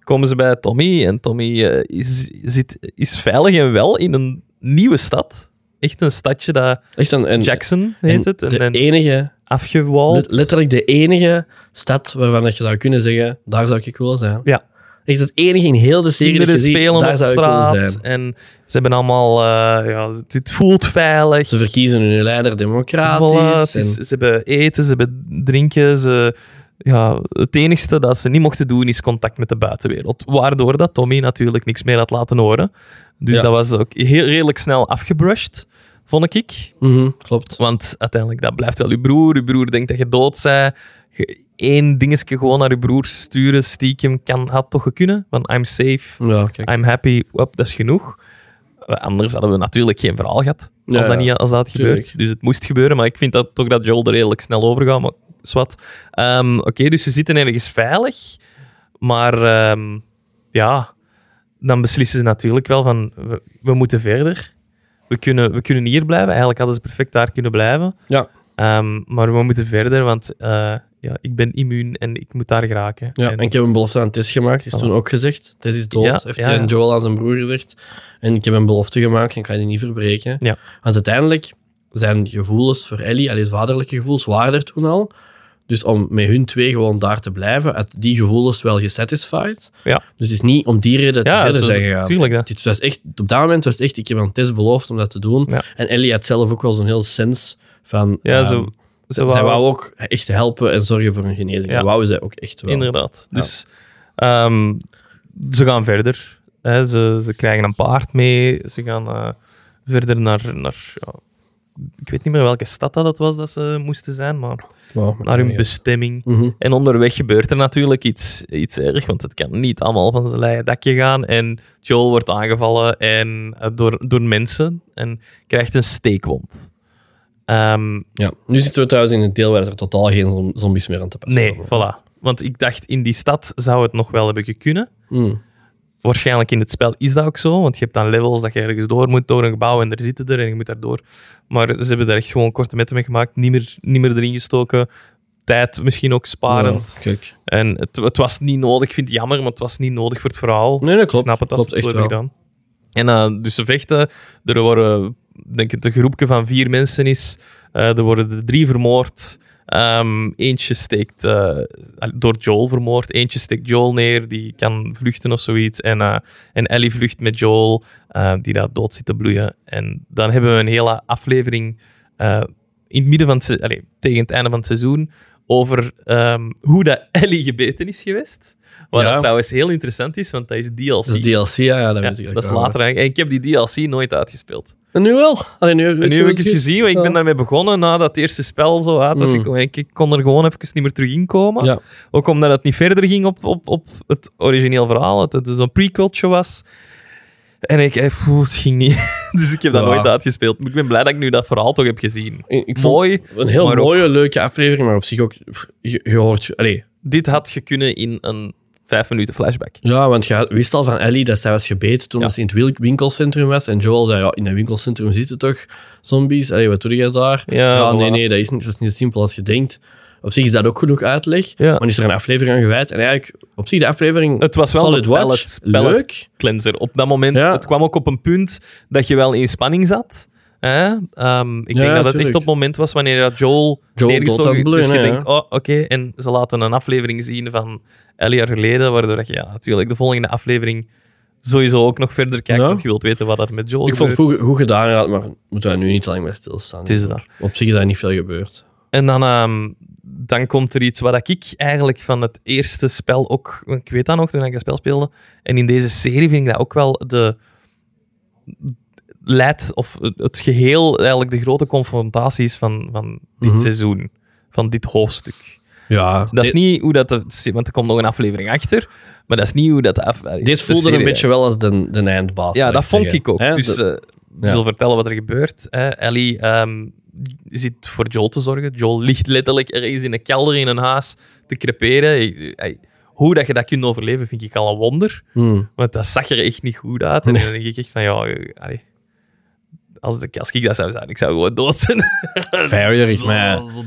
komen ze bij Tommy. En Tommy is, zit, is veilig en wel in een nieuwe stad. Echt een stadje dat Echt een, en, Jackson heet en het. En, de enige, afgewald. let- letterlijk de enige stad waarvan dat je zou kunnen zeggen, daar zou ik willen zijn. Ja. Echt het enige in heel de serie dat Kinderen je ziet, spelen daar op zou ik straat. zijn. En ze hebben allemaal... eh, ja, het, voelt veilig. Ze verkiezen hun leider Voilà, democratisch. is- ze hebben eten, ze hebben drinken. Ze, ja, het enige dat ze niet mochten doen is contact met de buitenwereld. Waardoor dat Tommy natuurlijk niks meer had laten horen. Dus Ja. dat was ook heel redelijk snel afgebrushed, vond ik. Mhm, klopt. Want uiteindelijk, dat blijft wel je broer. Je broer denkt dat je dood bent. Je- Eén dingetje gewoon naar je broer sturen, stiekem, kan, had toch kunnen. Van I'm safe, Ja, kijk. I'm happy, Wop, dat is genoeg. Eh, Anders hadden we natuurlijk geen verhaal gehad als, Ja, dat, niet, als dat had Tuurlijk. gebeurd. Dus het moest gebeuren, maar ik vind dat toch dat Joel er redelijk snel over gaat. Maar zwart. Ehm, Oké, dus ze zitten ergens veilig. Maar ehm, ja, dan beslissen ze natuurlijk wel van we, we moeten verder. We kunnen, we kunnen hier blijven. Eigenlijk hadden ze perfect daar kunnen blijven. Ja. Ehm, maar we moeten verder, want eh, ja, ik ben immuun en ik moet daar geraken. Ja, en ik heb een belofte aan Tess gemaakt. Is toen ook gezegd. Tess is dood, Ja, heeft ja, hij aan Joel aan zijn broer gezegd. En ik heb een belofte gemaakt en ik ga die niet verbreken. Ja. Want uiteindelijk zijn gevoelens voor Ellie, Ellie's vaderlijke gevoelens, waren er toen al. Dus om met hun twee gewoon daar te blijven, had die gevoelens wel gesatisfied. Ja. Dus het is niet om die reden te Ja, verder zijn gegaan. tuurlijk, dat. Het was echt, op dat moment was het echt, ik heb aan Tess beloofd om dat te doen. Ja. En Ellie had zelf ook wel zo'n heel sens van... Ja, ehm, zo, zij wou- wou ook echt helpen en zorgen voor hun genezing. Ja. Dat wou zij ook echt wel. Inderdaad. Ja. Dus ehm, ze gaan verder. Ze, ze krijgen een paard mee. Ze gaan eh, verder naar... naar ja, ik weet niet meer welke stad dat was dat ze moesten zijn, maar Wow, naar hun bestemming. Mhm. En onderweg gebeurt er natuurlijk iets, iets erg, want het kan niet allemaal van zijn leien dakje gaan. En Joel wordt aangevallen en, eh, door, door mensen en krijgt een steekwond. Ehm, Ja, nu zitten we trouwens in een deel waar er totaal geen zom- zombies meer aan te passen nee, komen. voilà. Want ik dacht, in die stad zou het nog wel hebben gekunnen. Mm. Waarschijnlijk in het spel is dat ook zo, want je hebt dan levels dat je ergens door moet, door een gebouw en er zitten er en je moet daar door. Maar ze hebben er echt gewoon korte metten mee gemaakt, niet meer, niet meer erin gestoken. Tijd misschien ook sparend. Ja, kijk. En het, het was niet nodig, ik vind het jammer, maar het was niet nodig voor het verhaal. Nee, dat klopt. Ik snap het als Klopt het echt gedaan. En eh, dus ze vechten. Er worden, denk ik, een groepje van vier mensen is. Eh, er worden er drie vermoord. Ehm, eentje steekt eh, door Joel vermoord. Eentje steekt Joel neer, die kan vluchten of zoiets. En, eh, en Ellie vlucht met Joel, eh, die daar dood zit te bloeien. En dan hebben we een hele aflevering in het midden van het, tegen het einde van het seizoen over ehm, hoe dat [laughs] Ellie gebeten is geweest. Wat Ja. dat trouwens heel interessant is, want dat is DLC. Dat is DLC, ja, ja dat Ja, weet ik dat is later eigenlijk. En ik heb die DLC nooit uitgespeeld. En nu wel. Allee, nu, En nu heb ik het gezien, want ik ben daarmee begonnen nadat het eerste spel zo uit was. Mm. Ik, ik kon er gewoon even niet meer terug in komen. Ja. Ook omdat het niet verder ging op, op, op het origineel verhaal. Het, het zo'n prequeltje was. En ik, eh, poeh, het ging niet. [laughs] dus ik heb dat Ja. nooit uitgespeeld. Maar ik ben blij dat ik nu dat verhaal toch heb gezien. Ik, Mooi. Een heel ook- mooie, leuke aflevering, maar op zich ook... Je, je hoort... Allee, Dit had je kunnen in een vijf minuten flashback. ja, want je wist al van Ellie dat zij was gebeten toen Ja. ze in het winkelcentrum was. En Joel zei, ja, in dat winkelcentrum zitten toch zombies? Allee, wat doe je daar? Ja, nee, nee, dat is, niet, dat is niet zo simpel als je denkt. Op zich is dat ook genoeg uitleg. Ja. Maar is er een aflevering aan gewijd. En eigenlijk, op zich, de aflevering... Het was wel Solid een pallet, pallet Leuk. cleanser. Op dat moment, Ja. het kwam ook op een punt dat je wel in spanning zat. Hè? Ehm, ik denk dat het echt op het moment was wanneer dat Joel, Joel neergestoken Dus je denkt, oh, oké. En ze laten een aflevering zien van elf jaar geleden, waardoor je ja, natuurlijk de volgende aflevering sowieso ook nog verder kijkt, Ja. want je wilt weten wat er met Joel Ik vond het gebeurt. goed, goed gedaan, ja, maar we moeten daar nu niet lang bij stilstaan. Het is dat. Op zich is daar niet veel gebeurd. En dan, ehm, dan komt er iets wat ik eigenlijk van het eerste spel ook... Ik weet dat nog, toen ik dat spel speelde. En in deze serie vind ik dat ook wel de... Leidt, of het- geheel, eigenlijk de grote confrontaties van, van dit Mhm. seizoen. Van dit hoofdstuk. Ja, Dat is niet hoe dat... De, want er komt nog een aflevering achter. Maar dat is niet hoe dat... De af, dit de voelde een beetje wel als de, de eindbaas. ja, dat vond ik ook. Dus we ja. zullen vertellen wat er gebeurt. Hè. Ellie ehm, zit voor Joel te zorgen. Joel ligt letterlijk ergens in een kelder in een huis te creperen. Hoe dat je dat kunt overleven, vind ik al een wonder. Hmm. Want dat zag er echt niet goed uit. En Nee. dan denk ik echt van, ja, eh, allee, als, ik, als ik dat zou zijn, ik zou gewoon dood zijn. [laughs] Zo- maar zo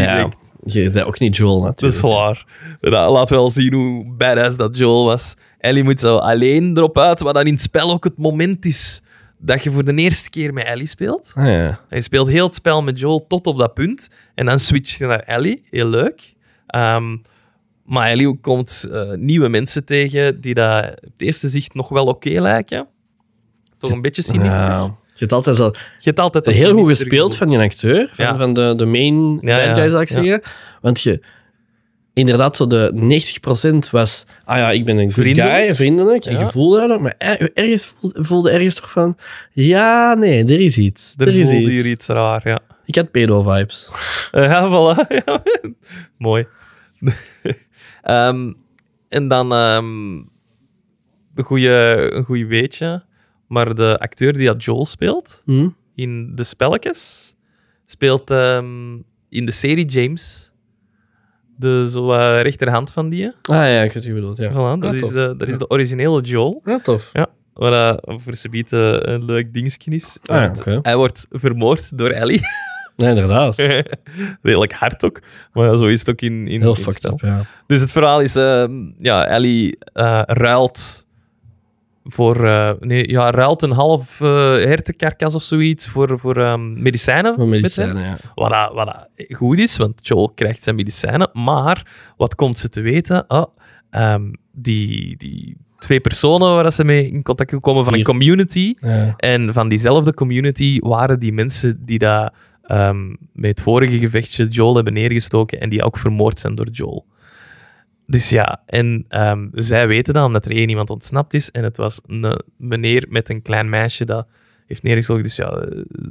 ja, direct. je bent ook niet Joel Dat is natuurlijk. waar. Dat laat wel zien hoe badass dat Joel was. Ellie moet zo alleen erop uit, wat dan in het spel ook het moment is dat je voor de eerste keer met Ellie speelt. Ah, ja. Je speelt heel het spel met Joel tot op dat punt. En dan switch je naar Ellie. Heel leuk. Ehm, maar Ellie komt eh, nieuwe mensen tegen die dat op het eerste zicht nog wel oké lijken. Toch een beetje sinister. Ja. Je hebt altijd zo Je hebt altijd dat heel goed gespeeld van die acteur, van, Ja. van de, de main Ja, bad ja, guy, zou ik ja. zeggen. Want je, inderdaad, zo de 90% was, ah ja, ik ben een good Vriendelijk. guy, vriendelijk, en je voelde dat ook, maar er- ergens voelde, voelde ergens toch van, ja, nee, er is iets. Er Er, is voelde iets. hier iets raar, ja. Ik had pedo-vibes. Eh, ja, voilà. [laughs] Mooi. [laughs] Ehm, en dan ehm, een goede een goeie weetje. Maar de acteur die dat Joel speelt Hm? in de spelletjes, speelt ehm, in de serie James. De zo eh, rechterhand van die. Ah ja, ik weet wie je bedoelt, ja. Voilà, dat, Ah, is de, dat is de originele Joel. Ja, tof. Ja, wat dat voor ze biedt een leuk dingetje is. Ah ja. Hij wordt vermoord door Ellie. [laughs] Ja, inderdaad. Redelijk hard ook. Maar ja, zo is het ook in, in Heel in het fucked up, ja. Dus het verhaal is, ehm, ja, Ellie eh, ruilt voor, eh, nee, ja, ruilt een half eh hertenkarkas of zoiets voor, voor ehm, medicijnen. Met medicijnen, ja. Wat, dat, wat dat goed is, want Joel krijgt zijn medicijnen. Maar wat komt ze te weten? Oh, die, die twee personen waar ze mee in contact komen van een community. Ja. En van diezelfde community waren die mensen die dat, ehm, bij het vorige gevechtje Joel hebben neergestoken en die ook vermoord zijn door Joel. Dus ja, en ehm, zij weten dan dat er één iemand ontsnapt is en het was een meneer met een klein meisje dat heeft neergestoken. Dus ja,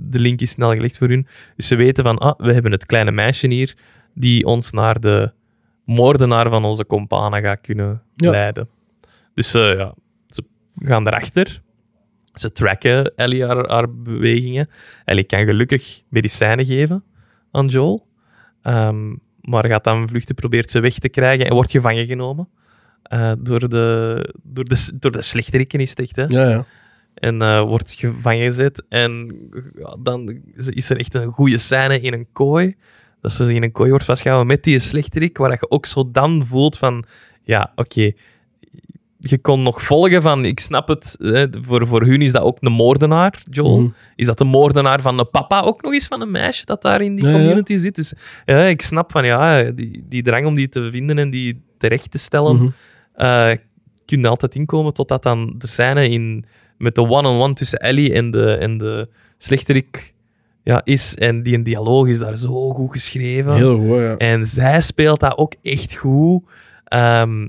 de link is snel gelegd voor hun. Dus ze weten van, ah, we hebben het kleine meisje hier die ons naar de moordenaar van onze companen gaat kunnen Ja. leiden. Dus eh, ja, ze gaan erachter. Ze tracken Ellie haar, haar bewegingen. Ellie kan gelukkig medicijnen geven aan Joel. Ehm, maar gaat dan vluchten, probeert ze weg te krijgen en wordt gevangen genomen. eh, door, de, door, de, door de slechterikken is het echt, hè. Ja, ja. En eh, wordt gevangen gezet. En ja, dan is er echt een goede scène in een kooi. Dat ze in een kooi wordt vastgehouden met die slechterik. Waar je ook zo dan voelt van... Ja, oké. Je kon nog volgen van... Ik snap het. Hè, voor, voor hun is dat ook een moordenaar, Joel. Mhm. Is dat de moordenaar van de papa ook nog eens van een meisje dat daar in die Ja, ja. community zit? Dus ja, ik snap van... Ja, die, die drang om die te vinden en die terecht te stellen... Eh kun je altijd inkomen totdat dan de scène in, met de one-on-one tussen Ellie en de, en de slechterik ja, is. En die een dialoog is daar zo goed geschreven. Heel goed, ja. En zij speelt dat ook echt goed. Ehm,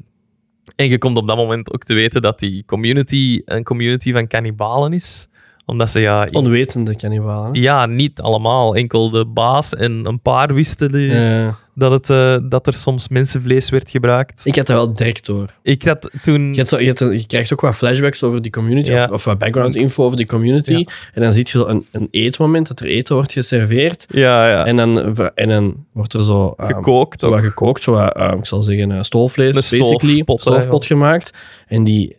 en je komt op dat moment ook te weten dat die community een community van kannibalen is. Omdat ze ja, Onwetende kannibalen. ja, niet allemaal. Enkel de baas en een paar wisten die, Ja. Dat, het, eh, dat er soms mensenvlees werd gebruikt. Ik had dat wel direct door. Ik had toen... Je, hebt zo- je, hebt een- je krijgt ook wat flashbacks over die community, Ja. of, of wat background info over die community. Ja. En dan zie je een, een eetmoment, dat er eten wordt geserveerd. Ja, ja. En, dan, en dan wordt er zo, um, gekookt ook. wat gekookt, zo wat, um, ik zal zeggen, uh, stoofvlees, Een basically. stoofpot, stoofpot gemaakt. En die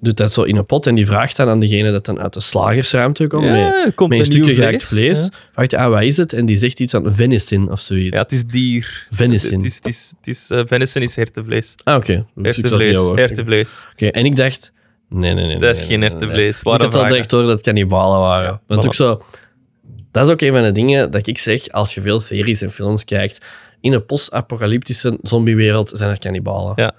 doet dat zo in een pot en die vraagt dan aan degene dat dan uit de slagersruimte komt, met, Ja, het komt met een met stukje vlees. Ja. Vraagt hij, ah, wat is het? En die zegt iets van venison of zoiets. Ja, het is dier. Venison. Het is, het is, het is, eh, venison is hertenvlees. Ah, oké. Hertenvlees. Hertenvlees. Oké, en ik dacht... Nee, nee, nee. Dat is nee, geen hertenvlees. nee. Dus ik had al direct door dat het kannibalen waren. Ja, Want ook zo... Dat is ook een van de dingen dat ik zeg als je veel series en films kijkt. In een post-apocalyptische zombiewereld zijn er kannibalen. Ja.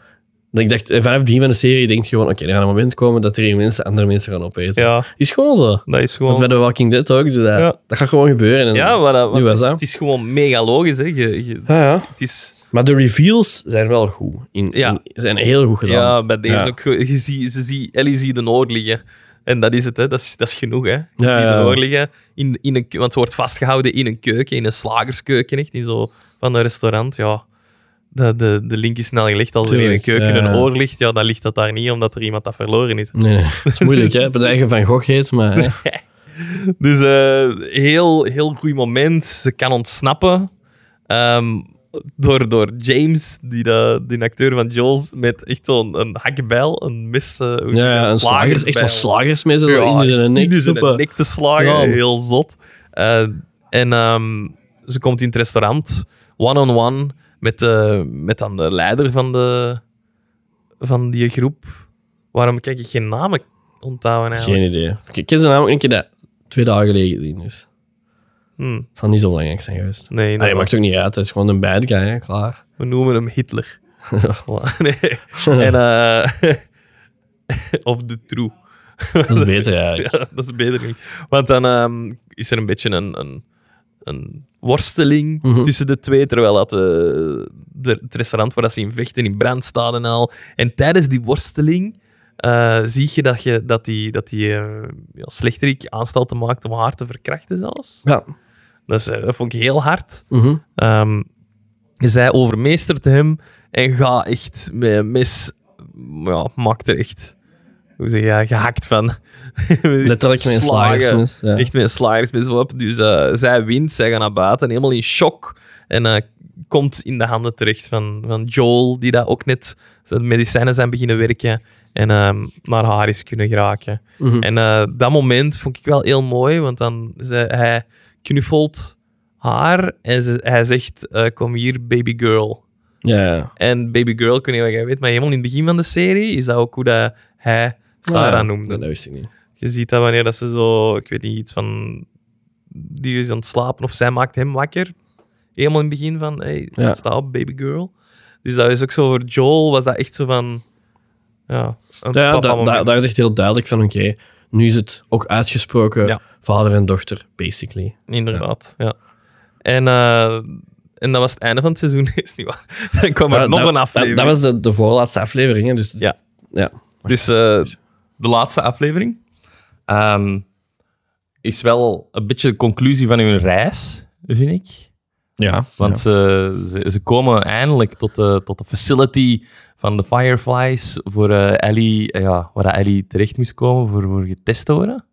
Dat ik dacht, eh, vanaf het begin van de serie denk je gewoon, oké, er gaat een moment komen dat er hier mensen andere mensen gaan opeten. Ja, Is gewoon zo. dat is Want gewoon... bij The Walking Dead ook, dus dat, Ja. dat gaat gewoon gebeuren. En Ja, maar dat, want was het, is, dat. het is gewoon mega logisch. Hè. Je, je, Ja, ja. het is... Maar de reveals zijn wel goed. In, Ja. in- zijn heel goed gedaan. Ja, bij deze ook. Je ziet, ze ziet, Ellie ziet de oor liggen. En dat is het, hè. Dat, is, dat is genoeg. Hè. Je ziet de oor liggen, in, in een, want ze wordt vastgehouden in een keuken, in een slagerskeuken, echt, in zo van een restaurant. Ja, de, de, de link is snel gelegd. Als er in een keuken ja. een oor ligt, ja, dan ligt dat daar niet, omdat er iemand dat verloren is. Nee, nee, [laughs] dat is moeilijk, hè. Bedrijven van Gogh heet, maar... [laughs] Dus eh heel, heel goed moment. Ze kan ontsnappen. Ehm, door, door James, die, de, die acteur van Jules, met echt zo'n een hakbijl, een mes, eh, Ja, ja, een slager, echt zo'n slagersmes zo in zijn nek. in zijn nek te slagen. Ja. Heel zot. Eh, en ehm, ze komt in het restaurant, one-on-one, met, de met dan de leider van, de, van die groep. Waarom kijk ik geen namen onthouden eigenlijk? Geen idee. Ik, heb ze namelijk een keer dat twee dagen geleden gezien, dus Hm, het zal niet zo belangrijk zijn geweest. nee, dat maakt ook niet uit. Het is gewoon een bad guy, hè, klaar. we noemen hem Hitler. [laughs] [laughs] Nee. En, eh, [laughs] of de True. Dat is beter, eigenlijk. Ja, dat is beter niet. Want dan ehm, is er een beetje een, een, een worsteling Mhm. tussen de twee, terwijl dat, eh, de, het restaurant waar dat ze in vechten in brand staat en al. En tijdens die worsteling eh, zie je dat, je, dat die, dat die eh, ja, slechterik aanstalten maakt om haar te verkrachten zelfs. Ja. Dat, is, dat vond ik heel hard. Mhm. Ehm, zij overmeestert hem en gaat echt met mes... Ja, maakt er echt... Hoe zeg je, gehakt van. [laughs] Letterlijk met een slagersmes. Ja. Echt met een slagersmes op. Dus eh, zij wint, zij gaat naar buiten, helemaal in shock. En eh, komt in de handen terecht van, van Joel, die daar ook net zijn medicijnen zijn beginnen werken. En ehm, naar haar is kunnen geraken. Mhm. En eh, dat moment vond ik wel heel mooi, want dan ze, hij knuffelt haar en ze, hij zegt: Kom hier, baby girl. Ja. En baby girl, wat jij weet, maar helemaal in het begin van de serie is dat ook hoe dat hij Sarah Ja, noemde. Dat, wist ik niet. Je ziet dat wanneer dat ze zo, ik weet niet, iets van. Die is aan het slapen of zij maakt hem wakker. Helemaal in het begin van: Hey, Ja. sta op, baby girl. Dus dat is ook zo voor Joel, was dat echt zo van. Ja, een Ja, da, da, daar is echt heel duidelijk van, oké, nu is het ook uitgesproken Ja. vader en dochter, basically. Inderdaad, ja. En, eh, en dat was het einde van het seizoen, [laughs] is niet waar. Dan kwam er nog dat, een aflevering. Dat, dat was de, de voorlaatste aflevering, hè, dus... dus- Ja. ja. Dus eh, de laatste aflevering ehm, is wel een beetje de conclusie van hun reis, vind ik. Ja. Want ze, ze, ze komen eindelijk tot de, tot de facility van de Fireflies voor eh, Ellie, eh, ja, waar Ellie terecht moest komen voor, voor getest te worden.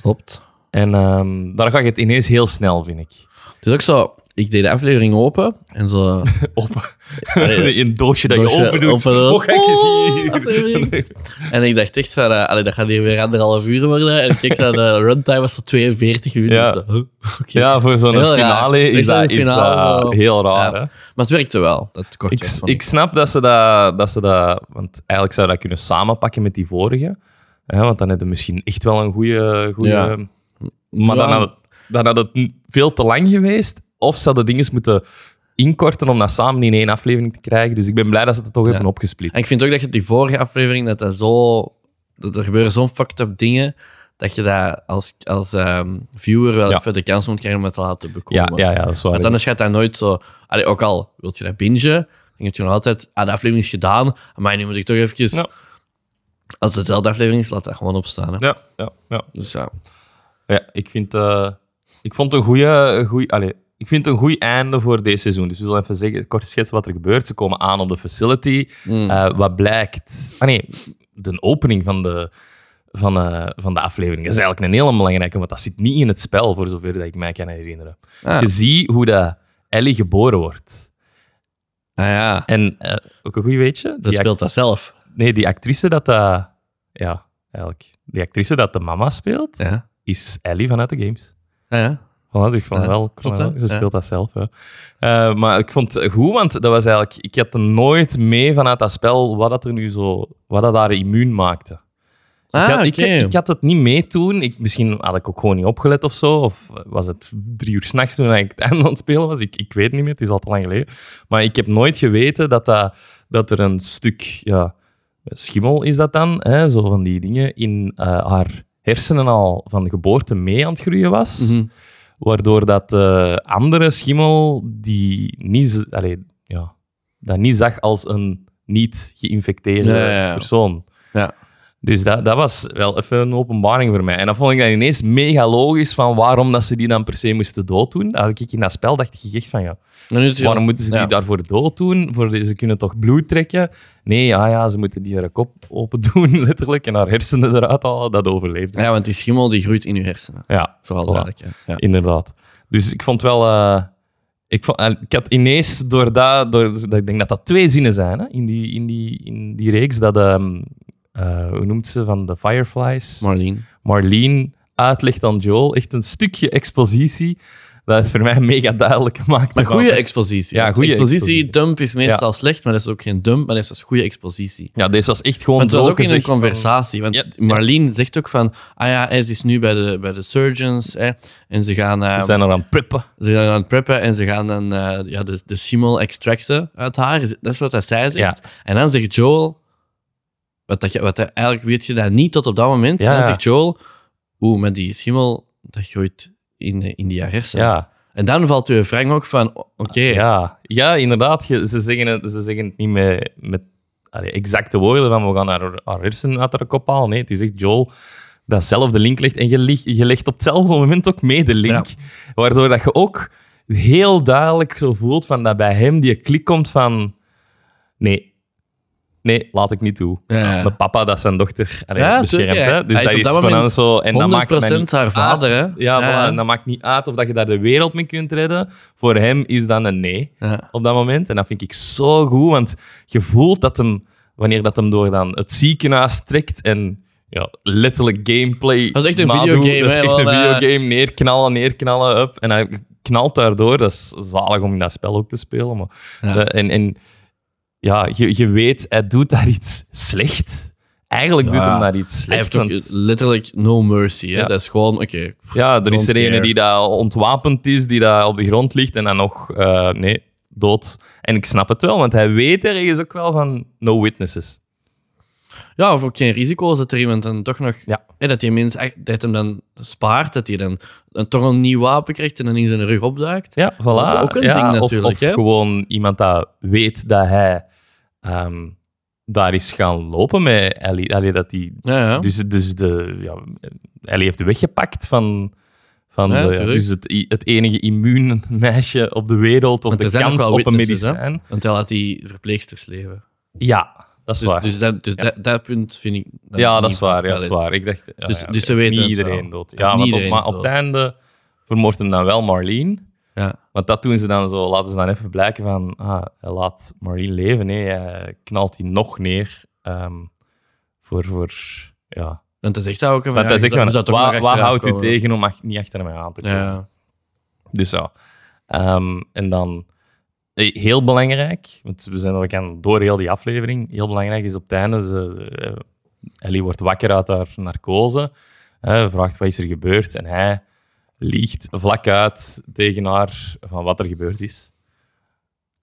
klopt. En ehm, daar gaat het ineens heel snel, vind ik. Het is ook zo, ik deed de aflevering open en zo... [laughs] Open. Allee, [laughs] een doosje dat je open doet. open. Oh, kijk eens Oh, hier. [laughs] En ik dacht echt van, uh, allee, dat gaat hier weer anderhalf uur worden. En ik keek de runtime was zo 42 minuten. Ja. Zo, huh, oké. Ja, voor zo'n raar. finale is dat, is finale heel raar. Ja. Maar het werkte wel, dat Ik, ik snap dat ze dat, dat ze dat... Want eigenlijk zou dat kunnen samenpakken met die vorige. Hè, want dan heb je misschien echt wel een goede... Ja. Maar dan, had, dan had het veel te lang geweest. Of ze hadden dingen moeten inkorten om dat samen in één aflevering te krijgen. Dus ik ben blij dat ze het toch Ja. hebben opgesplitst. En ik vind ook dat je die vorige aflevering, dat dat zo... Dat er gebeuren zo'n fucked up dingen, dat je dat als, als ehm, viewer wel Ja. even de kans moet krijgen om het te laten ja, bekomen. ja, ja, dat is waar. Want anders gaat dat nooit zo... Allee, ook al wilt je dat bingen, dan heb je nog altijd... Ah, de aflevering is gedaan, maar nu moet ik toch even... Ja. Als het dezelfde aflevering is, laat dat gewoon opstaan. Hè. Ja, ja, ja. Dus ja. Ja, ik vind, eh, ik vond een goede, goeie, allee, ik vind het een goed einde voor deze seizoen. Dus we zullen even zeggen, kort schetsen wat er gebeurt. Ze komen aan op de facility. Mm. Eh, wat blijkt? Ah nee, de opening van de, van, eh, van de aflevering is eigenlijk een hele belangrijke, want dat zit niet in het spel, voor zover dat ik mij kan herinneren. Ah. Je ziet hoe dat Ellie geboren wordt. Ah ja, En eh, ook een goed weetje. dat speelt dat zelf. nee, die actrice dat... dat ja, eigenlijk. Die actrice dat de mama speelt, Ja. is Ellie vanuit de games. Ah, ja. Ik vond Ja, wel, ik vond zot, wel- hè? ze Ja. speelt dat zelf. Ja. Eh, maar ik vond het goed, want dat was eigenlijk, ik had er nooit mee vanuit dat spel wat dat er nu zo, wat dat daar immuun maakte. Ah, ik, had, oké. ik, ik had het niet mee toen. Ik, misschien had ik ook gewoon niet opgelet of zo. Of was het drie uur s'nachts toen ik het einde [laughs] aan het spelen was. Ik, ik weet niet meer, het is al te lang geleden. Maar ik heb nooit geweten dat, dat, dat er een stuk ja, schimmel is dat dan, hè, zo van die dingen, in eh, haar hersenen al van de geboorte mee aan het groeien was. Mhm. Waardoor dat de andere schimmel die niet, allee, ja, dat niet zag als een niet geïnfecteerde Ja, ja, ja. persoon. Ja. Dus dat, dat was wel even een openbaring voor mij. En dan vond ik dat ineens mega logisch van waarom dat ze die dan per se moesten dooddoen. Dat had ik in dat spel dacht ik echt van ja, waarom moeten ze die ja. daarvoor dooddoen? Voor de, ze kunnen toch bloed trekken? Nee, ja, ja, ze moeten die haar kop open doen, [laughs] letterlijk, en haar hersenen eruit halen. Dat overleefde. Ja, want die schimmel die groeit in je hersenen. Ja, Vooral Voilà. Ja. Inderdaad. Dus ik vond wel... eh, Ik, vond, eh, ik had ineens door dat, door, dat... Ik denk dat dat twee zinnen zijn hè, in, die, in, die, in die reeks. Dat, ehm eh, hoe noemt ze, van de Fireflies? Marlene. Marlene uitlegt aan Joel. Echt een stukje expositie dat het voor mij mega duidelijk maakt. Maar goede expositie. Ja, goede expositie. expositie. Dump is meestal slecht, maar dat is ook geen dump, maar dat is goede expositie. Ja, deze was echt gewoon Want het was ook in een van- conversatie. Want Ja, Marlene zegt ook van... Ah ja, hij is nu bij de, bij de surgeons. Hè, en ze gaan, Ze zijn er aan het prippen. ze gaan aan het preppen en ze gaan dan eh, ja, de, de schimmel extracten uit haar. Is- Dat is wat dat zij zegt. En dan zegt Joel... Wat, dat, je- wat dat- eigenlijk weet je dat niet tot op dat moment. Ja, En dan zegt Joel... Oeh, met die schimmel, dat gooit in, eh, in die hersen. Ja, En dan valt uw Frank ook van... Oké, ja. ja inderdaad. Je- ze, zeggen het, ze zeggen het niet met, met allee, exacte woorden van we gaan haar, haar hersenen uit haar kop halen. Nee, het is echt Joel dat zelf de link legt. En je, je legt op hetzelfde moment ook mee de link. Waardoor dat je ook heel duidelijk zo voelt van dat bij hem die klik komt van... Nee, nee, laat ik niet toe. Ja. Mijn papa dat zijn dochter allee, Ja, beschermt. tuurlijk, hè. Dus dat is dat van moment zo... En dat maakt mij 100% niet haar vader, uit. hè? Ja, voilà. En dat maakt niet uit of dat je daar de wereld mee kunt redden. Voor hem is dat een nee op dat moment. En dat vind ik zo goed, want je voelt dat hem, wanneer dat hem door dan het ziekenhuis trekt en ja, letterlijk gameplay. Dat is echt een videogame, Dat is echt een eh. videogame. Neerknallen, neerknallen, up. En hij knalt daardoor. Dat is zalig om in dat spel ook te spelen. Maar, Ja. en, en ja, je, je weet, hij doet daar iets slecht. Eigenlijk doet hem daar iets Hij slecht. heeft ook want- letterlijk no mercy. Hè? Ja. Dat is gewoon... Oké, ja, er is er een care. die daar ontwapend is, die daar op de grond ligt en dan nog, eh, nee, dood. En ik snap het wel, want hij weet ergens ook wel van no witnesses. Ja, of ook geen risico's dat er iemand dan toch nog... Ja. hè, dat die mens dat hem dan spaart, dat hij dan, toch een nieuw wapen krijgt en dan in zijn rug opduikt. Ja, voilà. Dat is ook- een ja, ding of- natuurlijk, Of, hè? gewoon iemand dat weet dat hij ehm, daar is gaan lopen met Ellie. Allee, dat die, Ja, ja. dus, dus de, ja, Ellie heeft weggepakt van... Van Ja, de, dus het, het enige immuunmeisje op de wereld, op de kans op een hè? medicijn. Want hij laat die verpleegsters leven. Ja, dat is Dus, waar. dus, dat, dus dat, dat punt vind ik... ja, dat is waar. Ja, dat is waar. Ik dacht, ja, Dus- dus ze weten niet iedereen dood. Ja, want op, maar op het einde vermoordt hem dan wel Marlene. Ja. Want dat doen ze dan zo, laten ze dan even blijken van, ah, hij laat Marlene leven. Nee, hij knalt die nog neer ehm, voor, voor, ja. Want hij zegt dat ook. Van, Want ja, zegt van, wat achteraan houdt u tegen om ach- niet achter mij aan te komen? Ja. Dus ja. Ehm, en dan, eh, heel belangrijk, want we zijn al gaan door heel die aflevering, heel belangrijk is op het einde, ze, ze, eh, Ellie wordt wakker uit haar narcose, hè, vraagt wat is er gebeurd en hij liegt vlak uit tegen haar van wat er gebeurd is.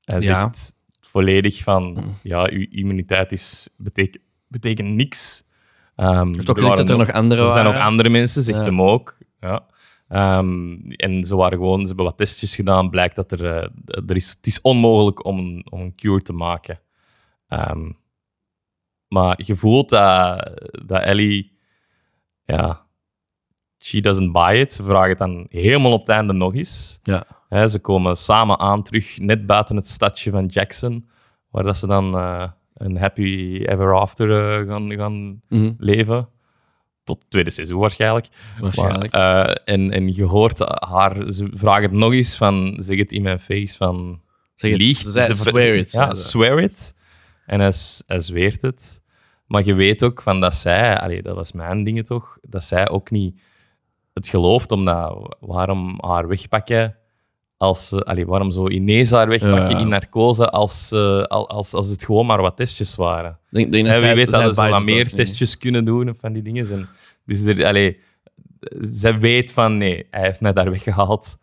Hij Ja. zegt volledig van, ja, uw immuniteit is, betek- betekent niks. Ook er gezegd dat er nog andere er zijn ook andere mensen, zegt Ja. hem ook. Ja. Ehm, en ze waren gewoon, ze hebben wat testjes gedaan. Blijkt dat er, eh, er is, het is onmogelijk om, een- om een cure te maken. Ehm, maar je voelt dat, dat Ellie, ja, she doesn't buy it. Ze vragen het dan helemaal op het einde nog eens. Ja. Ze komen samen aan terug, net buiten het stadje van Jackson, waar dat ze dan eh, een happy ever after eh, gaan, gaan Mhm, leven. Tot het tweede seizoen waarschijnlijk. waarschijnlijk. Maar, eh, en, en je hoort haar, ze vragen het nog eens van, zeg het in mijn face van, Zeg het, liegt. ze swear it. Ja, swear it. En hij, hij zweert het. Maar je weet ook van dat zij, allee, dat was mijn dingen toch, dat zij ook niet het gelooft, omdat waarom haar wegpakken als ze, allee, waarom zo ineens haar wegpakken Ja. in narcose als, al- als, als het gewoon maar wat testjes waren. Denk, dat wie zij- weet zij dat ze wat meer ook testjes kunnen doen of van die dingen. En dus er, allee, zij weet van nee, hij heeft mij daar weggehaald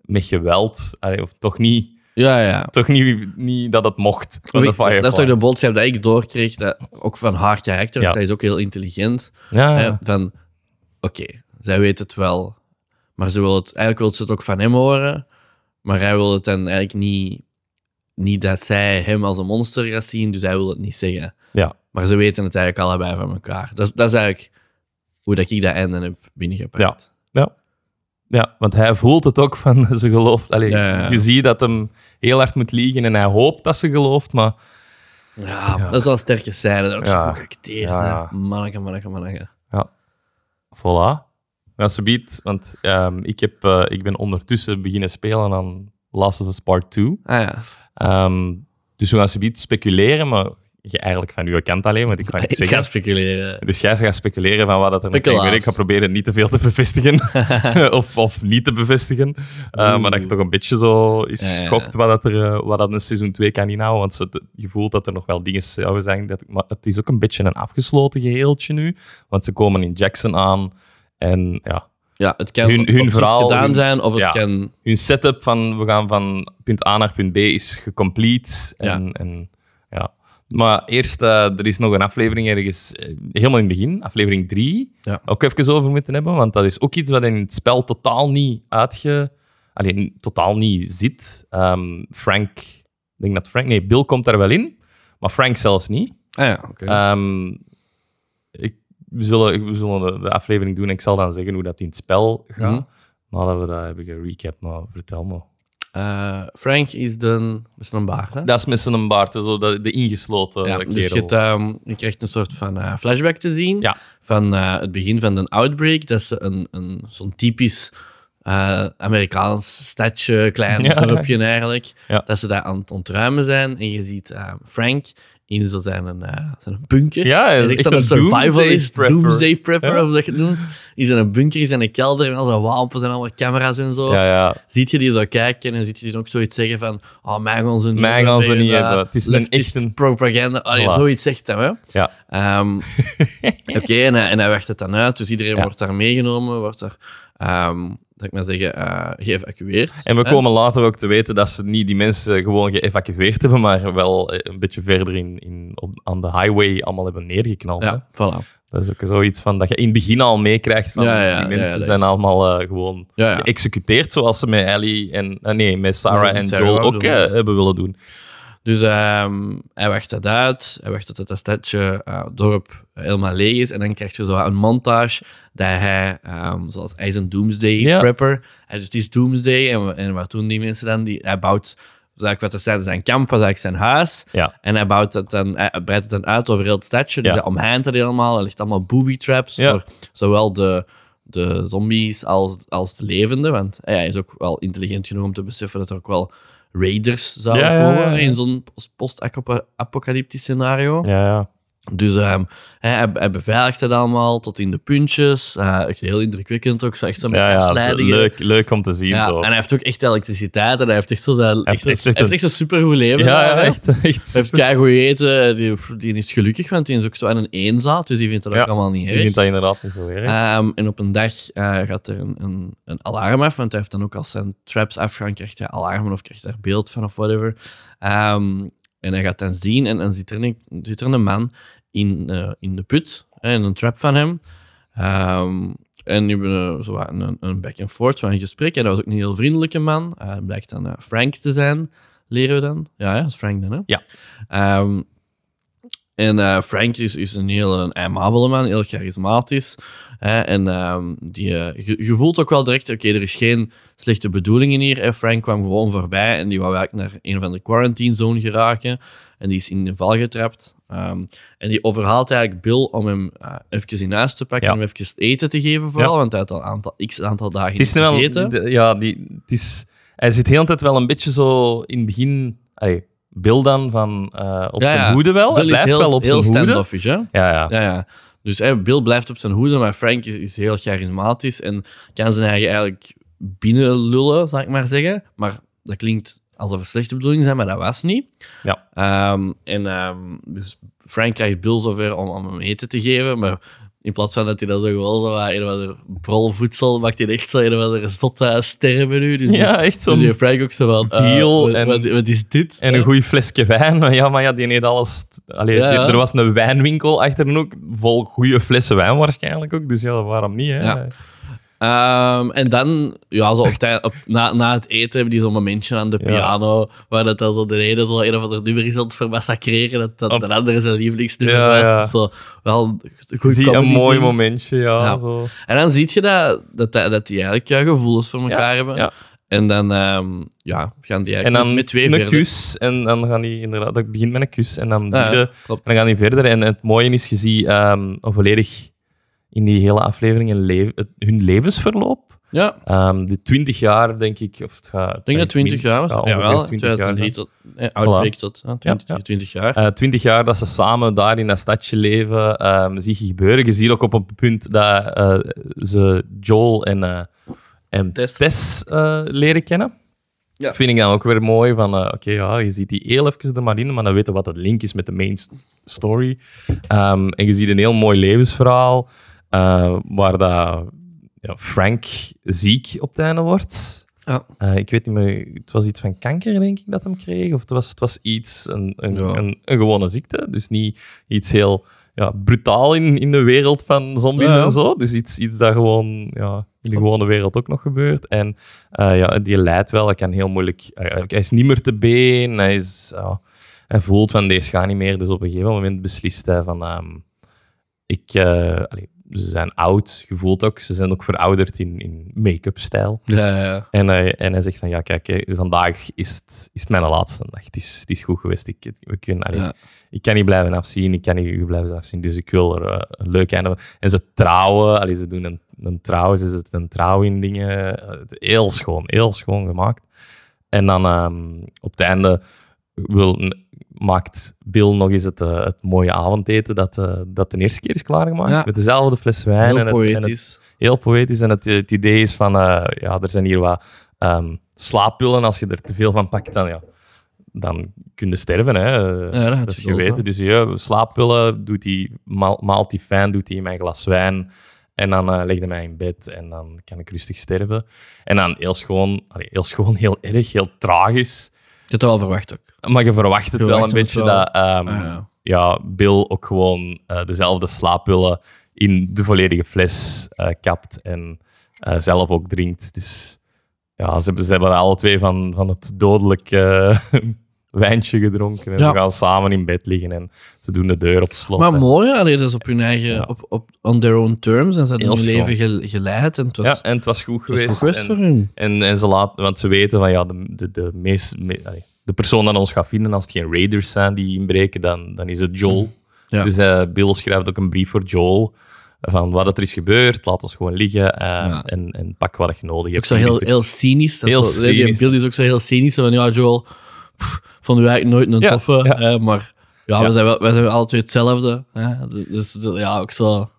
met geweld. Allee, of toch niet, Ja, ja. toch niet, niet dat het mocht van de Fireflies. dat is toch de boodschap die ik doorkreeg, dat, ook van haar karakter, Ja. zij is ook heel intelligent. Ja, hè, ja. van, oké, zij weet het wel, maar ze wil het, eigenlijk wil ze het ook van hem horen, maar hij wil het dan eigenlijk niet, niet dat zij hem als een monster gaat zien, dus hij wil het niet zeggen. ja. Maar ze weten het eigenlijk allebei van elkaar. Dat, is- dat is eigenlijk hoe dat ik dat einde heb binnengepakt. Ja. Ja, want hij voelt het ook van [laughs] ze gelooft. Allee, Ja, ja, ja. Je ziet dat hem heel hard moet liegen en hij hoopt dat ze gelooft, maar Ja, dat is wel een sterke scène. Dat is ook Ja. goed geacteerd. Ja, ja. Manneke, manneke, manneke. voilà. Ja, subiet, want ehm, ik, heb, eh, ik ben ondertussen beginnen spelen aan Last of Us Part 2. Ah ja. Ehm, dus we gaan ze niet speculeren, maar je eigenlijk van uw kant alleen, want ik ga [laughs] niet Ik ga zeggen. speculeren. Dus jij gaat speculeren van wat dat er nog. Ik ga proberen het niet te veel te bevestigen. [laughs] [laughs] of, of niet te bevestigen. Uh, maar dat je toch een beetje zo is Ja, ja. wat, dat er, eh, wat dat een seizoen 2 kan inhouden. Want ze- je voelt dat er nog wel dingen zouden zijn. Dat, maar het is ook een beetje een afgesloten geheeltje nu. Want ze komen in Jackson aan. En ja, Ja, het kan Hun- hun verhaal, gedaan hun- zijn, of het ja. kan... hun setup van we gaan van punt A naar punt B is gecomplete. En, Ja. en, ja. Maar eerst, eh, er is nog een aflevering ergens eh, helemaal in het begin, aflevering 3, Ja. ook even over moeten hebben, want dat is ook iets wat in het spel totaal niet uitge... Alleen, totaal niet zit. Ehm, Frank, ik denk dat Frank... Nee, Bill komt daar wel in, maar Frank zelfs niet. Ah ja, oké. Ehm, ik, we zullen, we zullen de, aflevering doen en ik zal dan zeggen hoe dat in het spel gaat. Mhm. Nadat we dat hebben gerecapt, maar vertel me. Eh, Frank is de... is een baard, hè? Dat is met zijn baard, zo de, de ingesloten Ja, kerel. dus je, ehm, je krijgt een soort van eh, flashback te zien Ja. van eh, het begin van de Outbreak. Dat is een, een, zo'n typisch Amerikaans stadje, klein [laughs] Ja. dorpje eigenlijk. Dat ze daar aan het ontruimen zijn. En je ziet eh, Frank in zo zijn, een, eh, zijn bunker. Ja, is echt echt een survivalist, doomsday prepper. doomsday prepper, Ja. of dat je het noemt. Is in een bunker, is in een kelder, met al zijn wapens en allemaal camera's en zo. Ja, ja. Ziet je die zo kijken en ziet je die ook zoiets zeggen van oh, mij gaan ze niet Mij gaan ze niet eh, hebben. Het is een echte- propaganda. Oh, Voilà. Zoiets zegt hij, hè. ja. Ehm, [laughs] Oké, en, hij- en hij werkt het dan uit, dus iedereen wordt daar meegenomen, wordt daar, ehm zal ik maar zeggen, eh, geëvacueerd. En we hè. komen later ook te weten dat ze niet die mensen gewoon geëvacueerd hebben, maar wel eh, een beetje verder in, in, op, aan de highway allemaal hebben neergeknald. hè. Ja, voilà. Dat is ook zoiets van dat je in het begin al meekrijgt van Ja, ja, die mensen dat zijn is- allemaal eh, gewoon geëxecuteerd, zoals ze met Ellie en nee, met Sarah en Sarah Joel ook hebben willen doen. Dus ehm, hij wacht dat uit. Hij wacht tot het stadje, dorp helemaal leeg is. En dan krijg je zo een montage dat hij, ehm, zoals hij is een doomsday Ja. prepper. Hij dus het is doomsday. En, en wat doen die mensen dan? Die, hij bouwt, ik wat te zeggen, zijn kamp was eigenlijk zijn huis. Ja. En hij, bouwt het dan, hij breidt het dan uit over heel het stadje. Dus Ja. hij het helemaal. Er ligt allemaal booby traps Ja. voor zowel de, de zombies als, als de levenden. Want eh, hij is ook wel intelligent genoeg om te beseffen dat er ook wel raiders zouden komen in zo'n post-apocalyptisch scenario. Ja, ja. Dus ehm, hij, hij, hij beveiligt het allemaal tot in de puntjes. Echt heel indrukwekkend ook. Zo echt zo met ja, ja leuk, leuk om te zien. Ja, zo. en hij heeft ook echt elektriciteit en hij heeft echt zo heeft echt, echt echt een supergoed leven. ja, daar, echt, [laughs] echt Hij heeft keigoed eten. Die, die is gelukkig, want die is ook zo aan een eenzaad. Dus die vindt dat ook allemaal niet erg. vind dat inderdaad niet zo erg. Ehm, en op een dag eh, gaat er een, een, een alarm af, want hij heeft dan ook als zijn traps afgaan, krijgt hij alarmen of krijgt hij er beeld van of whatever. Ehm, en hij gaat dan zien en dan zit er een, zit er een man in, eh, in de put, in een trap van hem. Ehm, en die hebben eh, zo wat een, een back and forth van een gesprek. En dat was ook een heel vriendelijke man. Eh, Hij blijkt dan eh, Frank te zijn, leren we dan. Ja, ja dat is Frank dan, hè? Ja. Ehm, en eh, Frank is, is een heel een man, heel charismatisch. Hè, en ehm, die, eh, je, je voelt ook wel direct, oké, er is geen slechte bedoelingen hier. Hè. Frank kwam gewoon voorbij en die wou eigenlijk naar een van de quarantine zone geraken. En die is in de val getrapt. Ehm, en die overhaalt eigenlijk Bill om hem eh, even in huis te pakken Ja. en hem even eten te geven vooral. Ja. Want hij had al een aantal, x aantal dagen Het is niet wel, gegeten. ja, die, het is, hij zit de hele tijd wel een beetje zo in het begin. Allee, Bill dan van eh, op Ja, zijn hoede wel. Bill hij blijft heel, wel op heel zijn hoede. hè? Ja, ja. Ja, ja. Dus Bill blijft op zijn hoede, maar Frank is, is heel charismatisch en kan zijn eigen eigenlijk binnenlullen, zal ik maar zeggen. Maar dat klinkt alsof het slechte bedoelingen zijn, maar dat was niet. Ja. Ehm, en ehm, dus Frank krijgt Bill zover om, om hem eten te geven, maar in plaats van dat hij dat zo gewoon zo wat ander brolvoedsel, maakt hij echt zo een andere zotte sterrenmenu. Dus Ja, echt dus zo'n die Frank ook zo van, wat, en- wat, wat is dit? En een goed flesje wijn. Maar ja, maar ja, die eet alles. Allee, Ja, ja. Er was een wijnwinkel achter hem ook, vol goede flessen wijn waarschijnlijk ook. Dus ja, waarom niet? Hè? Ja. Ehm, en dan, ja, zo op na, na het eten hebben die zo'n momentje aan de Ja. piano, waar dat dan zo de ene zo een of ander nummer is aan het vermassacreren, dat, dat Op- de andere zijn lievelingsnummer Ja, was. ja. Zo, wel een goed Zie een mooi ding. momentje, ja. Zo. En dan zie je dat, dat, dat, die eigenlijk ja, gevoelens voor elkaar hebben. En dan ehm, ja, gaan die En eigenlijk dan met twee een verder. kus. En dan gaan die inderdaad, dat begint met een kus. En dan, zie je, en dan gaan die verder. En het mooie is, je ziet ehm, volledig in die hele aflevering een le- het- hun levensverloop. Ja, Ehm die 20 jaar, denk ik. Of het gaat, ik denk dat 20 jaar was. Ja, wel. 20 jaar. 2003 zijn. tot... Eh, Outbreak tot eh, 20, Ja, ja. 20 jaar. Eh, 20 jaar dat ze samen daar in dat stadje leven, ehm, zie je gebeuren. Je ziet ook op een punt dat eh, ze Joel en, eh, en Tess. Tess, eh, leren kennen. Ja. Vind ik dan ook weer mooi. Van, eh, Oké, ja, je ziet die heel even er maar in, maar dan weten we wat het link is met de main story. Ehm, en je ziet een heel mooi levensverhaal, eh, waar dat, ja, Frank ziek op het einde wordt. Ja. Eh, ik weet niet meer, het was iets van kanker, denk ik, dat hem kreeg. Of het was, het was iets, een, een, Ja. een, een gewone ziekte. Dus niet iets heel ja, brutaal in, in de wereld van zombies Ja, en zo. Dus iets, iets dat gewoon ja, in de gewone wereld ook nog gebeurt. En eh, ja, die leidt wel. Hij kan heel moeilijk... Hij, hij is niet meer te been. Hij, is, hij voelt van, deze gaat niet meer. Dus op een gegeven moment beslist hij van... ehm, ik... ze zijn oud, je voelt ook. Ze zijn ook verouderd in, in make-up-stijl. Ja, ja, ja. En, hij- en hij zegt van, ja, kijk, hè, vandaag is het, is het mijn laatste dag. Het is, het is goed geweest. Ik, we kunnen, allee, Ja. ik kan niet blijven afzien, ik kan niet u blijven afzien, dus ik wil er eh, een leuk einde van. En ze trouwen, allee, ze doen een, een trouw, ze zetten een trouw in dingen. Heel schoon, heel schoon gemaakt. En dan ehm, op het einde wil, maakt Bill nog eens het, eh, het mooie avondeten dat, eh, dat de eerste keer is klaargemaakt. Ja. Met dezelfde fles wijn. Heel en het, en het, poëtisch. heel poëtisch. En het, het idee is van, eh, ja, er zijn hier wat ehm slaappillen. Als je er te veel van pakt, dan, ja, dan kun je sterven. Hè. Ja, dat is geweten. Dus ja, slaappillen, doet hij, maal- maalt die fijn, doet hij in mijn glas wijn. En dan eh legde mij in bed en dan kan ik rustig sterven. En dan heel schoon, allee, heel schoon, heel erg, heel tragisch. Je had het wel verwacht ook. Maar je verwacht het Je wel een beetje wel. dat ehm, Ah, ja. ja, Bill ook gewoon eh, dezelfde slaappillen in de volledige fles eh, kapt en eh, zelf ook drinkt. Dus ja, ze hebben, ze hebben alle twee van, van het dodelijk eh, [laughs] wijntje gedronken. En Ja. ze gaan samen in bed liggen en ze doen de deur op slot. Maar en- mooi, allee, dat is op hun eigen, Ja. op, op, on their own terms. En ze hebben hun leven gel- geleid. En het was, ja, en het was goed het was geweest. goed geweest en, voor hun. En, en ze laten, want ze weten van ja, de, de, de, meest, me- allee, de persoon dat ons gaat vinden, als het geen raiders zijn die inbreken, dan, dan is het Joel. Ja. Dus eh, Bill schrijft ook een brief voor Joel. Van wat er is gebeurd, laat ons gewoon liggen eh, Ja. en, en pak wat je nodig Ook hebt. zo En heel, de- heel cynisch. Heel zo- Die beeld is ook zo heel cynisch. zo Van, ja, Joel, pff, vonden wij eigenlijk nooit een toffe. ja. hè, maar ja. We, zijn wel, wij zijn alle twee hetzelfde. Hè, dus dus, ja, ook zo...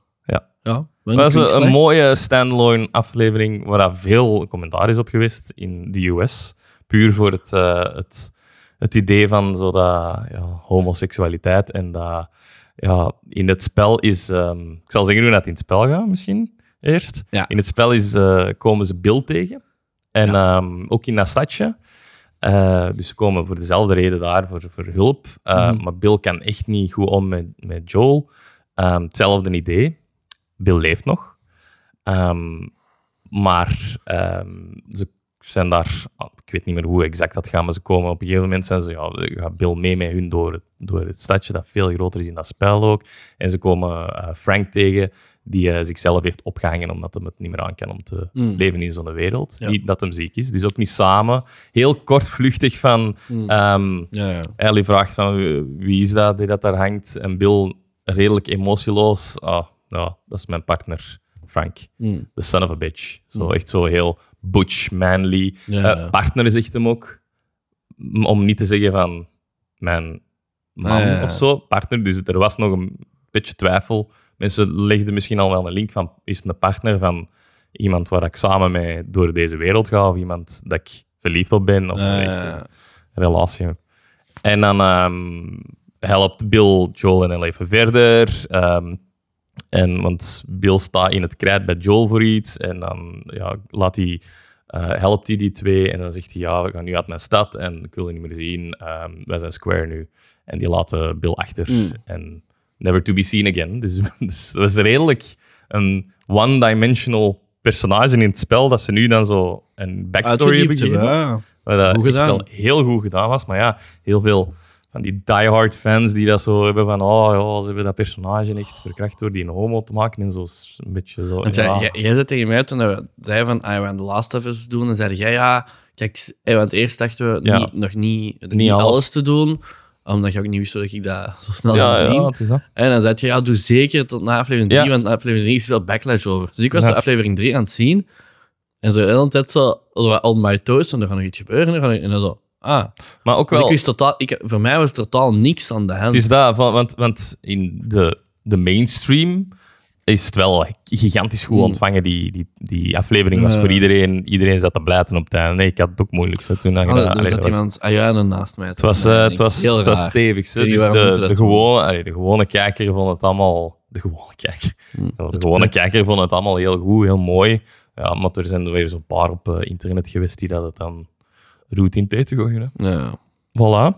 Ja. Dat is een, mooie standalone aflevering waar veel commentaar is op geweest in de US. Puur voor het, eh, het, het idee van zo dat, ja, homoseksualiteit. En dat ja, in het spel is... ehm, ik zal zeggen hoe dat in het spel gaat, misschien eerst. Ja. In het spel is, eh, komen ze Bill tegen. En ehm, ook in dat stadje. Eh, dus ze komen voor dezelfde reden daar, voor, voor hulp. Eh, Mhm. Maar Bill kan echt niet goed om met, met Joel. Ehm, hetzelfde idee. Bill leeft nog. Maar ze zijn daar... Ik weet niet meer hoe exact dat gaat, maar ze komen op een gegeven moment... Zijn ze, ja, gaat Bill mee met hun door het, door het stadje, dat veel groter is in dat spel ook. En ze komen eh, Frank tegen, die eh, zichzelf heeft opgehangen omdat hij het niet meer aan kan om te Mm. leven in zo'n wereld. Ja. Niet dat hem ziek is, dus ook niet samen. Heel kort, vluchtig van... Mm. ehm, Ja, ja. Ellie vraagt van wie- is dat die dat daar hangt? En Bill redelijk emotieloos. Ah, ja, dat is mijn partner, Frank. Mm. The son of a bitch. Zo, echt zo heel butch, manly. Ja, ja. partner zegt hem ook. Om niet te zeggen van mijn man of zo. Partner, dus er was nog een beetje twijfel. Mensen legden misschien al wel een link van... Is het een partner van iemand waar ik samen mee door deze wereld ga? Of iemand dat ik verliefd op ben? Of echt een relatie heb. En dan ehm, helpt Bill Joel en even verder. ehm, en, want Bill staat in het krijt bij Joel voor iets. En dan ja, laat hij, eh, helpt hij die twee. En dan zegt hij, ja, we gaan nu uit mijn stad. En ik wil je niet meer zien. ehm, wij zijn square nu. En die laten Bill achter. Mm. En never to be seen again. Dus, [laughs] dus dat was redelijk een one-dimensional personage in het spel. Dat ze nu dan zo een backstory hebben gegeven. ja. Wat echt wel heel goed gedaan was. Maar ja, heel veel van die diehard fans die dat zo hebben van oh ja, ze hebben dat personage echt verkracht door die een homo te maken en zo een beetje zo. Want ja. jij, jij, zei tegen mij toen we zeiden van, ah, we gaan The Last of Us doen, en zei jij, ja, kijk, want eerst dachten we Ja. niet, nog niet, niet, Niet alles. alles. te doen, omdat je ook niet wist dat ik dat zo snel ja, zou zien. ja, het is dat. En dan zei je, ja, doe zeker tot na aflevering 3, Ja. want na aflevering 3 is veel backlash over. Dus ik was de aflevering 3 aan het zien, En zo de hele tijd zo, on my toes, en er gaat nog iets gebeuren. En dan zo, ah. Maar ook Dus wel... ik wist totaal, ik, voor mij was totaal niks aan de hand. Het is dat, van- want, want in de, de mainstream is het wel gigantisch goed ontvangen. Die, die, die aflevering was Hmm. Voor iedereen. Iedereen zat te blijten op het einde. Nee, ik had het ook moeilijk. zo Toen, Oh, er Allee, zat dat was- iemand ajuinen naast mij. het was, eh, het was, Heel het was stevig. Dus de, de, gewone, allee, de gewone kijker vond het allemaal... De gewone kijker. Hm, De gewone kijker vond het allemaal heel goed, heel mooi. Ja, maar er zijn er weer zo'n paar op eh, internet geweest die dat het dan roet in thee te gooien. Hè. Ja. Voilà.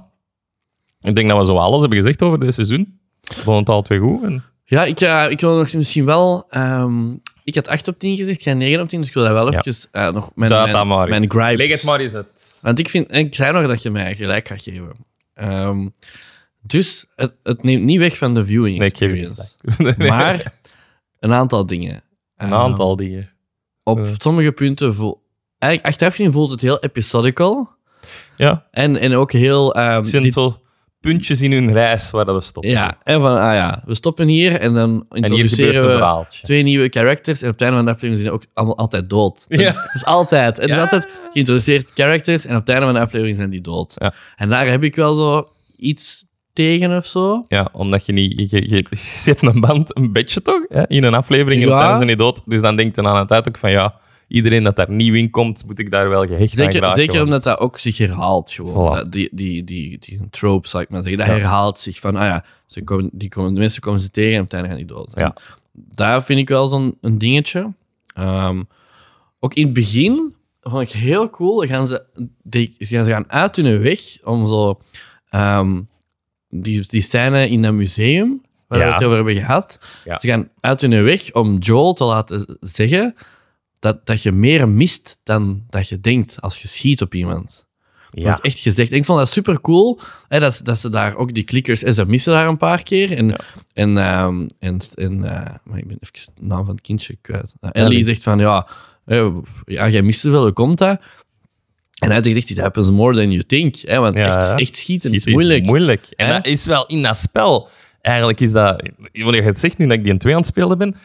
Ik denk dat we zo alles hebben gezegd over dit seizoen. Vond het al twee goed. En... Ja, ik, eh, ik wil nog misschien wel... ehm, ik had 8 op 10 gezegd, jij 9 op 10, dus ik wil dat wel Ja. even eh, nog mijn, Dat mijn, maar mijn gripes. Leg het maar eens uit. Want ik vind... En ik zei nog dat je mij gelijk gaat geven. Ehm, dus het, het neemt niet weg van de viewing Nee, experience. [laughs] Maar een aantal dingen. Een Ehm, aantal dingen. Op sommige punten voel... Eigenlijk, achteraf gezien voelt het heel episodical. Ja, En, en ook heel... ehm, het zijn dit- zo puntjes in hun reis waar dat we stoppen. ja, en van, ah ja, we stoppen hier en dan introduceren we twee nieuwe characters. En op het einde van de aflevering zijn die ook allemaal altijd dood. Dat, [laughs] Ja. is, dat is altijd. Het Ja. is altijd geïntroduceerd characters en op het einde van de aflevering zijn die dood. Ja. En daar heb ik wel zo iets tegen of zo. Ja, omdat je niet... Je, je, je zet een band een beetje toch? Hè? In een aflevering en op het einde zijn die dood. Dus dan denkt je aan het uit ook van ja, iedereen dat daar nieuw in komt, moet ik daar wel gehecht aan Zeker, geraken, zeker want- omdat dat ook zich herhaalt. Gewoon. Voilà. Die, die, die, die trope, zal ik maar zeggen, dat Ja. herhaalt zich. Van, ah ja, ze komen, die komen, de mensen komen ze tegen en op het einde gaan die dood. Ja. Daar vind ik wel zo'n een dingetje. Ehm, ook in het begin vond ik heel cool. Gaan ze, die, gaan- ze gaan uit hun weg om zo... ehm, die, die scène in dat museum, waar Ja. we het over hebben gehad. Ze gaan uit hun weg om Joel te laten zeggen dat, dat je meer mist dan dat je denkt als je schiet op iemand. Ja. Wordt echt gezegd. En ik vond dat super cool. Hè, dat, ze- dat ze daar ook die klikkers. En ze missen daar een paar keer. En, en, ehm, en, en eh, maar ik ben even de naam van het kindje kwijt. Uh, Ellie Ellie. zegt van ja, ja, jij mist zoveel, hoe komt dat? En hij zegt echt, it happens more than you think. Hè, want Ja, echt, ja. echt schieten Schieten is moeilijk. moeilijk. En dat is wel in dat spel. Eigenlijk is dat... Wanneer je het zegt nu dat ik die in 2 aan het spelen ben,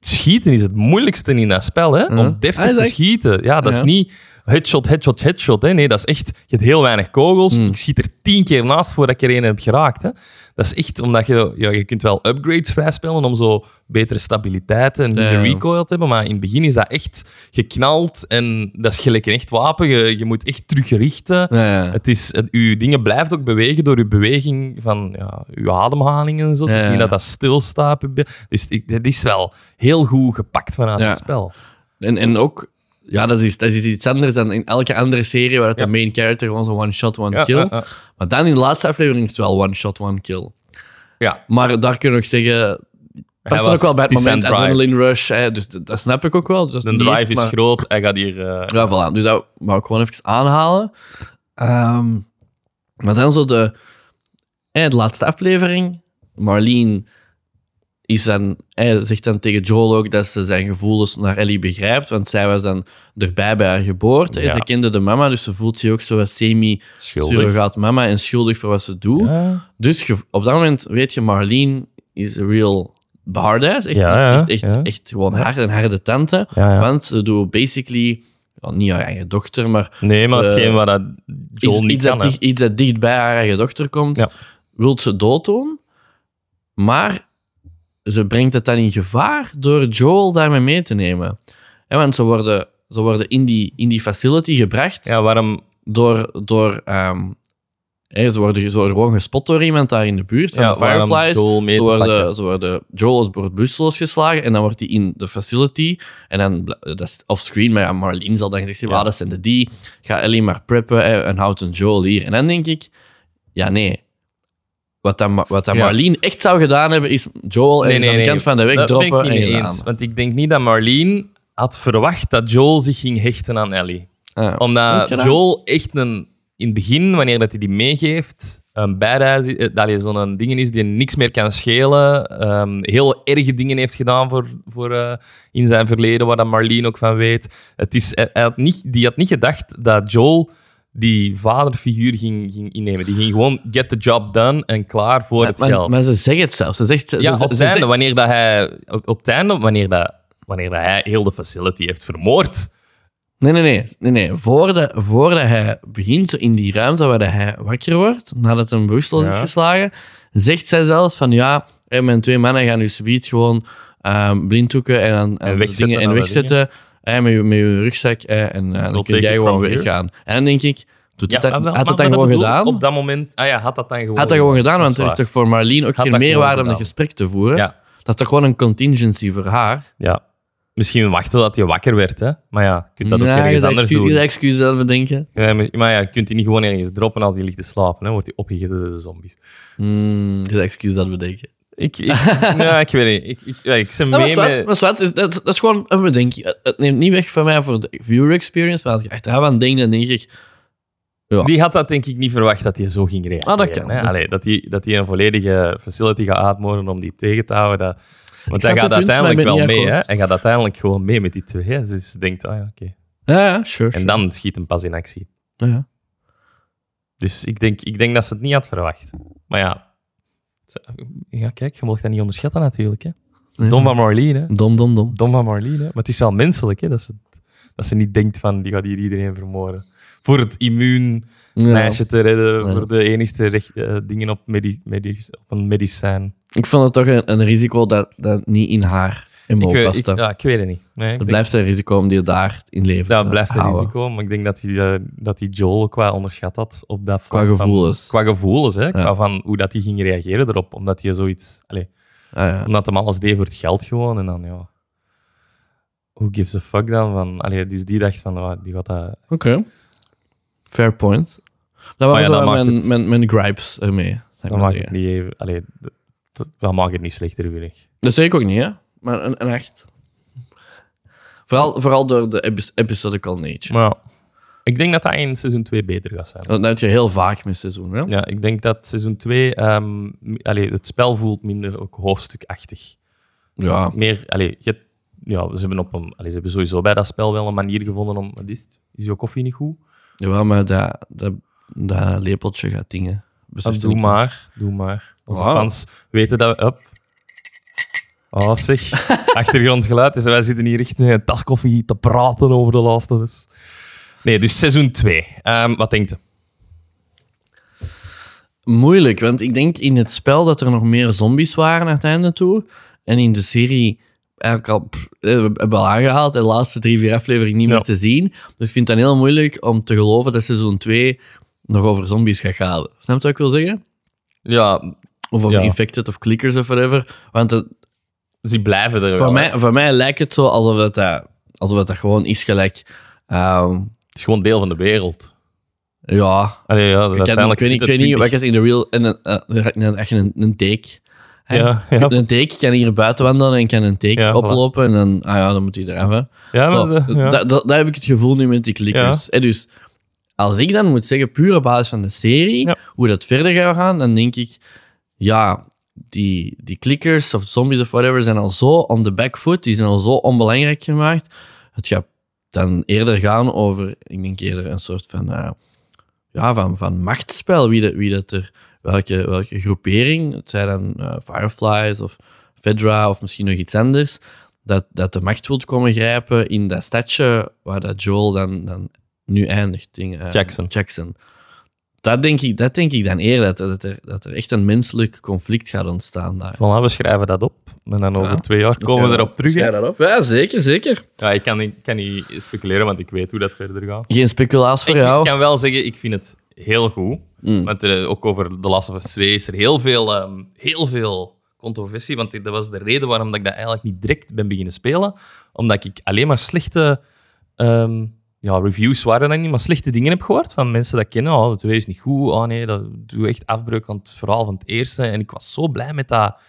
schieten is het moeilijkste in dat spel, hè? Om deftig Ah, te schieten. Ja, dat is niet headshot, headshot, headshot. Hè? Nee, dat is echt... Je hebt heel weinig kogels. Hmm. Ik schiet er tien keer naast voordat ik er een heb geraakt. Hè? Dat is echt omdat je... Ja, je kunt wel upgrades vrijspelen om zo betere stabiliteit en Ja. recoil te hebben. Maar in het begin is dat echt geknald. En dat is gelijk een echt wapen. Je, je moet echt terugrichten. Ja. Het is, het, uw dingen blijft ook bewegen door uw beweging van ja, uw ademhaling en zo. Het is niet dat dat stilstaat. Dus het is wel heel goed gepakt vanuit het spel. En, en ook, ja, dat is, dat is iets anders dan in elke andere serie waar het de main character gewoon zo one shot, one Ja, kill. ja, ja. Maar dan in de laatste aflevering is het wel one shot, one kill. Ja, Maar daar kun je ook zeggen, past was- ook wel bij het moment drive. adrenaline rush. Hè, dus dat, dat snap ik ook wel. Dus de drive is maar- groot. Hij gaat hier... eh, Ja, voilà. Dus dat wou ik gewoon even aanhalen. Ehm, maar dan zo de, eh, de laatste aflevering. Marlene is dan, hij zegt dan tegen Joel ook dat ze zijn gevoelens naar Ellie begrijpt, want zij was dan erbij bij haar geboorte. En ze kende de mama, dus ze voelt zich ook zo wat semi-surrogaat mama en schuldig voor wat ze doet. Ja. Dus op dat moment weet je, Marlene is a real badass. Echt, Ja, echt, echt, echt gewoon hard en harde tante. Want ze doet basically, niet haar eigen dochter, maar Nee, maar Eh, hetgeen wat dat Joel iets, niet iets, kan. dat iets dat dicht bij haar eigen dochter komt, Ja. wil ze dooddoen. Maar ze brengt het dan in gevaar door Joel daarmee mee te nemen. Want ze worden, ze worden in, die, in die facility gebracht Ja, waarom... door... door ehm, ze, worden, ze worden gewoon gespot door iemand daar in de buurt van Ja, de Fireflies. Joel mee Ze worden, ze worden, Joel bewusteloos geslagen en dan wordt hij in de facility. En dan, dat is offscreen, maar ja, Marlene zal dan zeggen, Ja. dat zijn de die. Ga Ellie maar preppen en houdt een Joel hier. En dan denk ik, ja nee. Wat dan, Ma- wat dan Ja. Marlene echt zou gedaan hebben, is Joel ergens aan de kant van de weg dat droppen ben ik niet en mee eens. Want ik denk niet dat Marlene had verwacht dat Joel zich ging hechten aan Ellie. Ah, Omdat. Joel echt een, in het begin, wanneer dat hij die meegeeft, een badass, is, eh, dat hij zo'n ding is die niks meer kan schelen. ehm, heel erge dingen heeft gedaan voor, voor, eh, in zijn verleden, waar dat Marlene ook van weet. Het is, hij had niet, die had niet gedacht dat Joel die vaderfiguur ging, ging innemen. Die ging gewoon get the job done en klaar voor het maar, geld. maar ze zegt het zelf. Ze zegt, ze, Ja, ze- op het einde, zegt- wanneer dat hij, op, op het einde, wanneer dat, wanneer dat hij heel de facility heeft vermoord, Nee, nee, nee. nee, nee. Voordat, voordat hij begint, in die ruimte waar hij wakker wordt, nadat hij bewusteloos is geslagen, zegt zij zelfs van ja, hè, mijn twee mannen gaan nu subiet gewoon ehm blinddoeken en, aan, aan de wegzetten dingen, en wegzetten hè, met, je, met je rugzak hè, en eh, dan kun jij gewoon weggaan. En dan denk ik, doet dat, had maar het dan dat gewoon bedoel gedaan? Op dat moment, ah ja, had dat dan gewoon had dat gewoon gedaan, want er is toch voor Marlene ook Had geen dat meerwaarde om een gesprek te voeren? Ja, Dat is toch gewoon een contingency voor haar? ja. Misschien wachten tot je wakker werd, hè. Maar ja, je kunt dat ook Ja, ergens anders excuus, doen. je excuus aan bedenken. Ja, maar ja, je kunt die niet gewoon ergens droppen als die ligt te slapen. Hè. Wordt die opgegeten door de zombies. Hmm, je excuus aan bedenken. Ik, ik, [laughs] ja, ik weet niet. Ik, ik, ja, ik Dat mee is wat, met... dat. Dat, dat is gewoon een bedenking. Het- Het neemt niet weg van mij voor de viewer experience, maar als ik achteraf aan denk, dan denk ik... Ja. Die had dat denk ik niet verwacht dat hij zo ging reageren. Ah, dat kan. Hè? Allee, dat hij dat die een volledige facility gaat uitmoorden om die tegen te houden. Dat... Want hij gaat maar uiteindelijk wel mee. Hè? Hij gaat uiteindelijk gewoon mee met die twee. Hè? Dus denkt, oh ja, oké. Ja, ja, sure. En dan schiet hem pas in actie. Ja. Dus ik denk, ik denk dat ze het niet had verwacht. Maar ja, ja kijk, je mag dat niet onderschatten natuurlijk. Hè? Dom van Marlene, hè? Dom, dom, dom. Dom van Marlene. hè. Maar het is wel menselijk hè? Dat, ze, dat ze niet denkt van, die gaat hier iedereen vermoorden. Voor het immuun Ja. meisje te redden, Ja. voor de enigste recht, eh, dingen op, op een medicijn. Ik vond het toch een, een risico dat, dat niet in haar Ik, ja, ik weet het niet. Nee, denk- blijft een risico om die daar in leven dat te blijft een houden. risico, maar ik denk dat hij, eh, dat hij Joel ook wel onderschat had op dat Qua van- gevoelens. qua gevoelens, hè? Qua van hoe dat hij ging reageren erop. Omdat hij zoiets... Allee, Ah, ja. omdat hem alles deed voor het geld gewoon. En dan, ja... Who gives a fuck dan? Van, allee, dus die dacht van, oh, die gaat dat... Oké. Fair point. Dat waren ja, dat mijn, het- mijn, mijn gripes ermee. Dat maakt het niet even... Allee, dat, dat maakt het niet slechter, vind ik. Dat zeg ik ook niet, hè? Maar een, een echt. Vooral, vooral door de epi- episodical nature. Maar ja, ik denk dat dat in seizoen 2 beter gaat zijn. Dat heb je heel vaak met seizoen, hè? Ja, ik denk dat seizoen 2... ehm allee, het spel voelt minder ook hoofdstukachtig. Ja. meer, allee, je, ja, ze hebben, op een, allee, ze hebben sowieso bij dat spel wel een manier gevonden om. Is het? Is jouw koffie niet goed? Jawel, maar dat, dat, dat lepeltje gaat dingen. Je doe maar, doe maar. Onze fans weten dat we. Up. Oh, zeg. [laughs] Achtergrondgeluid. Dus wij zitten hier echt met een tas koffie te praten over de Last of Us. Nee, dus seizoen 2. wat denkt u? Moeilijk, want ik denk in het spel dat er nog meer zombies waren naar het einde toe. En in de serie eigenlijk al, pff, eh, hebben al aangehaald, de laatste drie, vier afleveringen niet Ja. meer te zien. Dus ik vind het dan heel moeilijk om te geloven dat seizoen 2 nog over zombies gaat gaan. Snap je wat ik wil zeggen? Ja, Of over Ja. infected of clickers of whatever. Want het, dus die blijven er wel. voor, hè. mij, voor mij lijkt het zo alsof het, dat, alsof het dat gewoon is gelijk... ehm, Het is gewoon deel van de wereld. ja, Allee, ja, ik, ken, ik uiteindelijk weet niet, ik weet niet 20 wat is in de real... En een, uh, echt een, een take. hè? Ja, ja. Een take kan hier buiten wandelen en kan een take Ja, voilà. oplopen. En dan, ah ja, dan moet hij eraf. Hè. Ja, Zo, maar de- ja. da- da- daar heb ik het gevoel nu met die klikkers. Hè, dus als ik dan moet zeggen, puur op basis van de serie, Ja. hoe dat verder gaat gaan, dan denk ik, ja, die, die klikkers of zombies of whatever zijn al zo on the back foot, die zijn al zo onbelangrijk gemaakt. Het gaat dan eerder gaan over, ik denk eerder een soort van, eh, ja, van, van machtsspel. Wie, dat wie dat er, welke, welke groepering, het zijn dan eh, Fireflies of Fedra of misschien nog iets anders, dat, dat de macht wil komen grijpen in dat stadje waar dat Joel dan, dan nu eindigt. Ding, eh, Jackson. Jackson. Dat denk ik, dat denk ik dan eerder, dat, er, dat er echt een menselijk conflict gaat ontstaan daar. Voilà, we schrijven dat op. En dan over Ja. twee jaar komen we erop terug. Schrijf dat op. Ja, zeker, zeker. Ja, ik kan, ik kan niet speculeren, want ik weet hoe dat verder gaat. Geen speculaas voor Ik, jou. ik kan wel zeggen, ik vind het heel goed. Mm. Want er, ook over The Last of Us 2 is er heel veel, ehm, heel veel controversie. Want dat was de reden waarom dat ik dat eigenlijk niet direct ben beginnen spelen. Omdat ik alleen maar slechte... ehm, ja, reviews waren dat niet, maar slechte dingen heb gehoord van mensen dat kennen. Oh, 2 is niet goed. Oh nee, dat doet echt afbreuk aan het verhaal van het eerste. En ik was zo blij met dat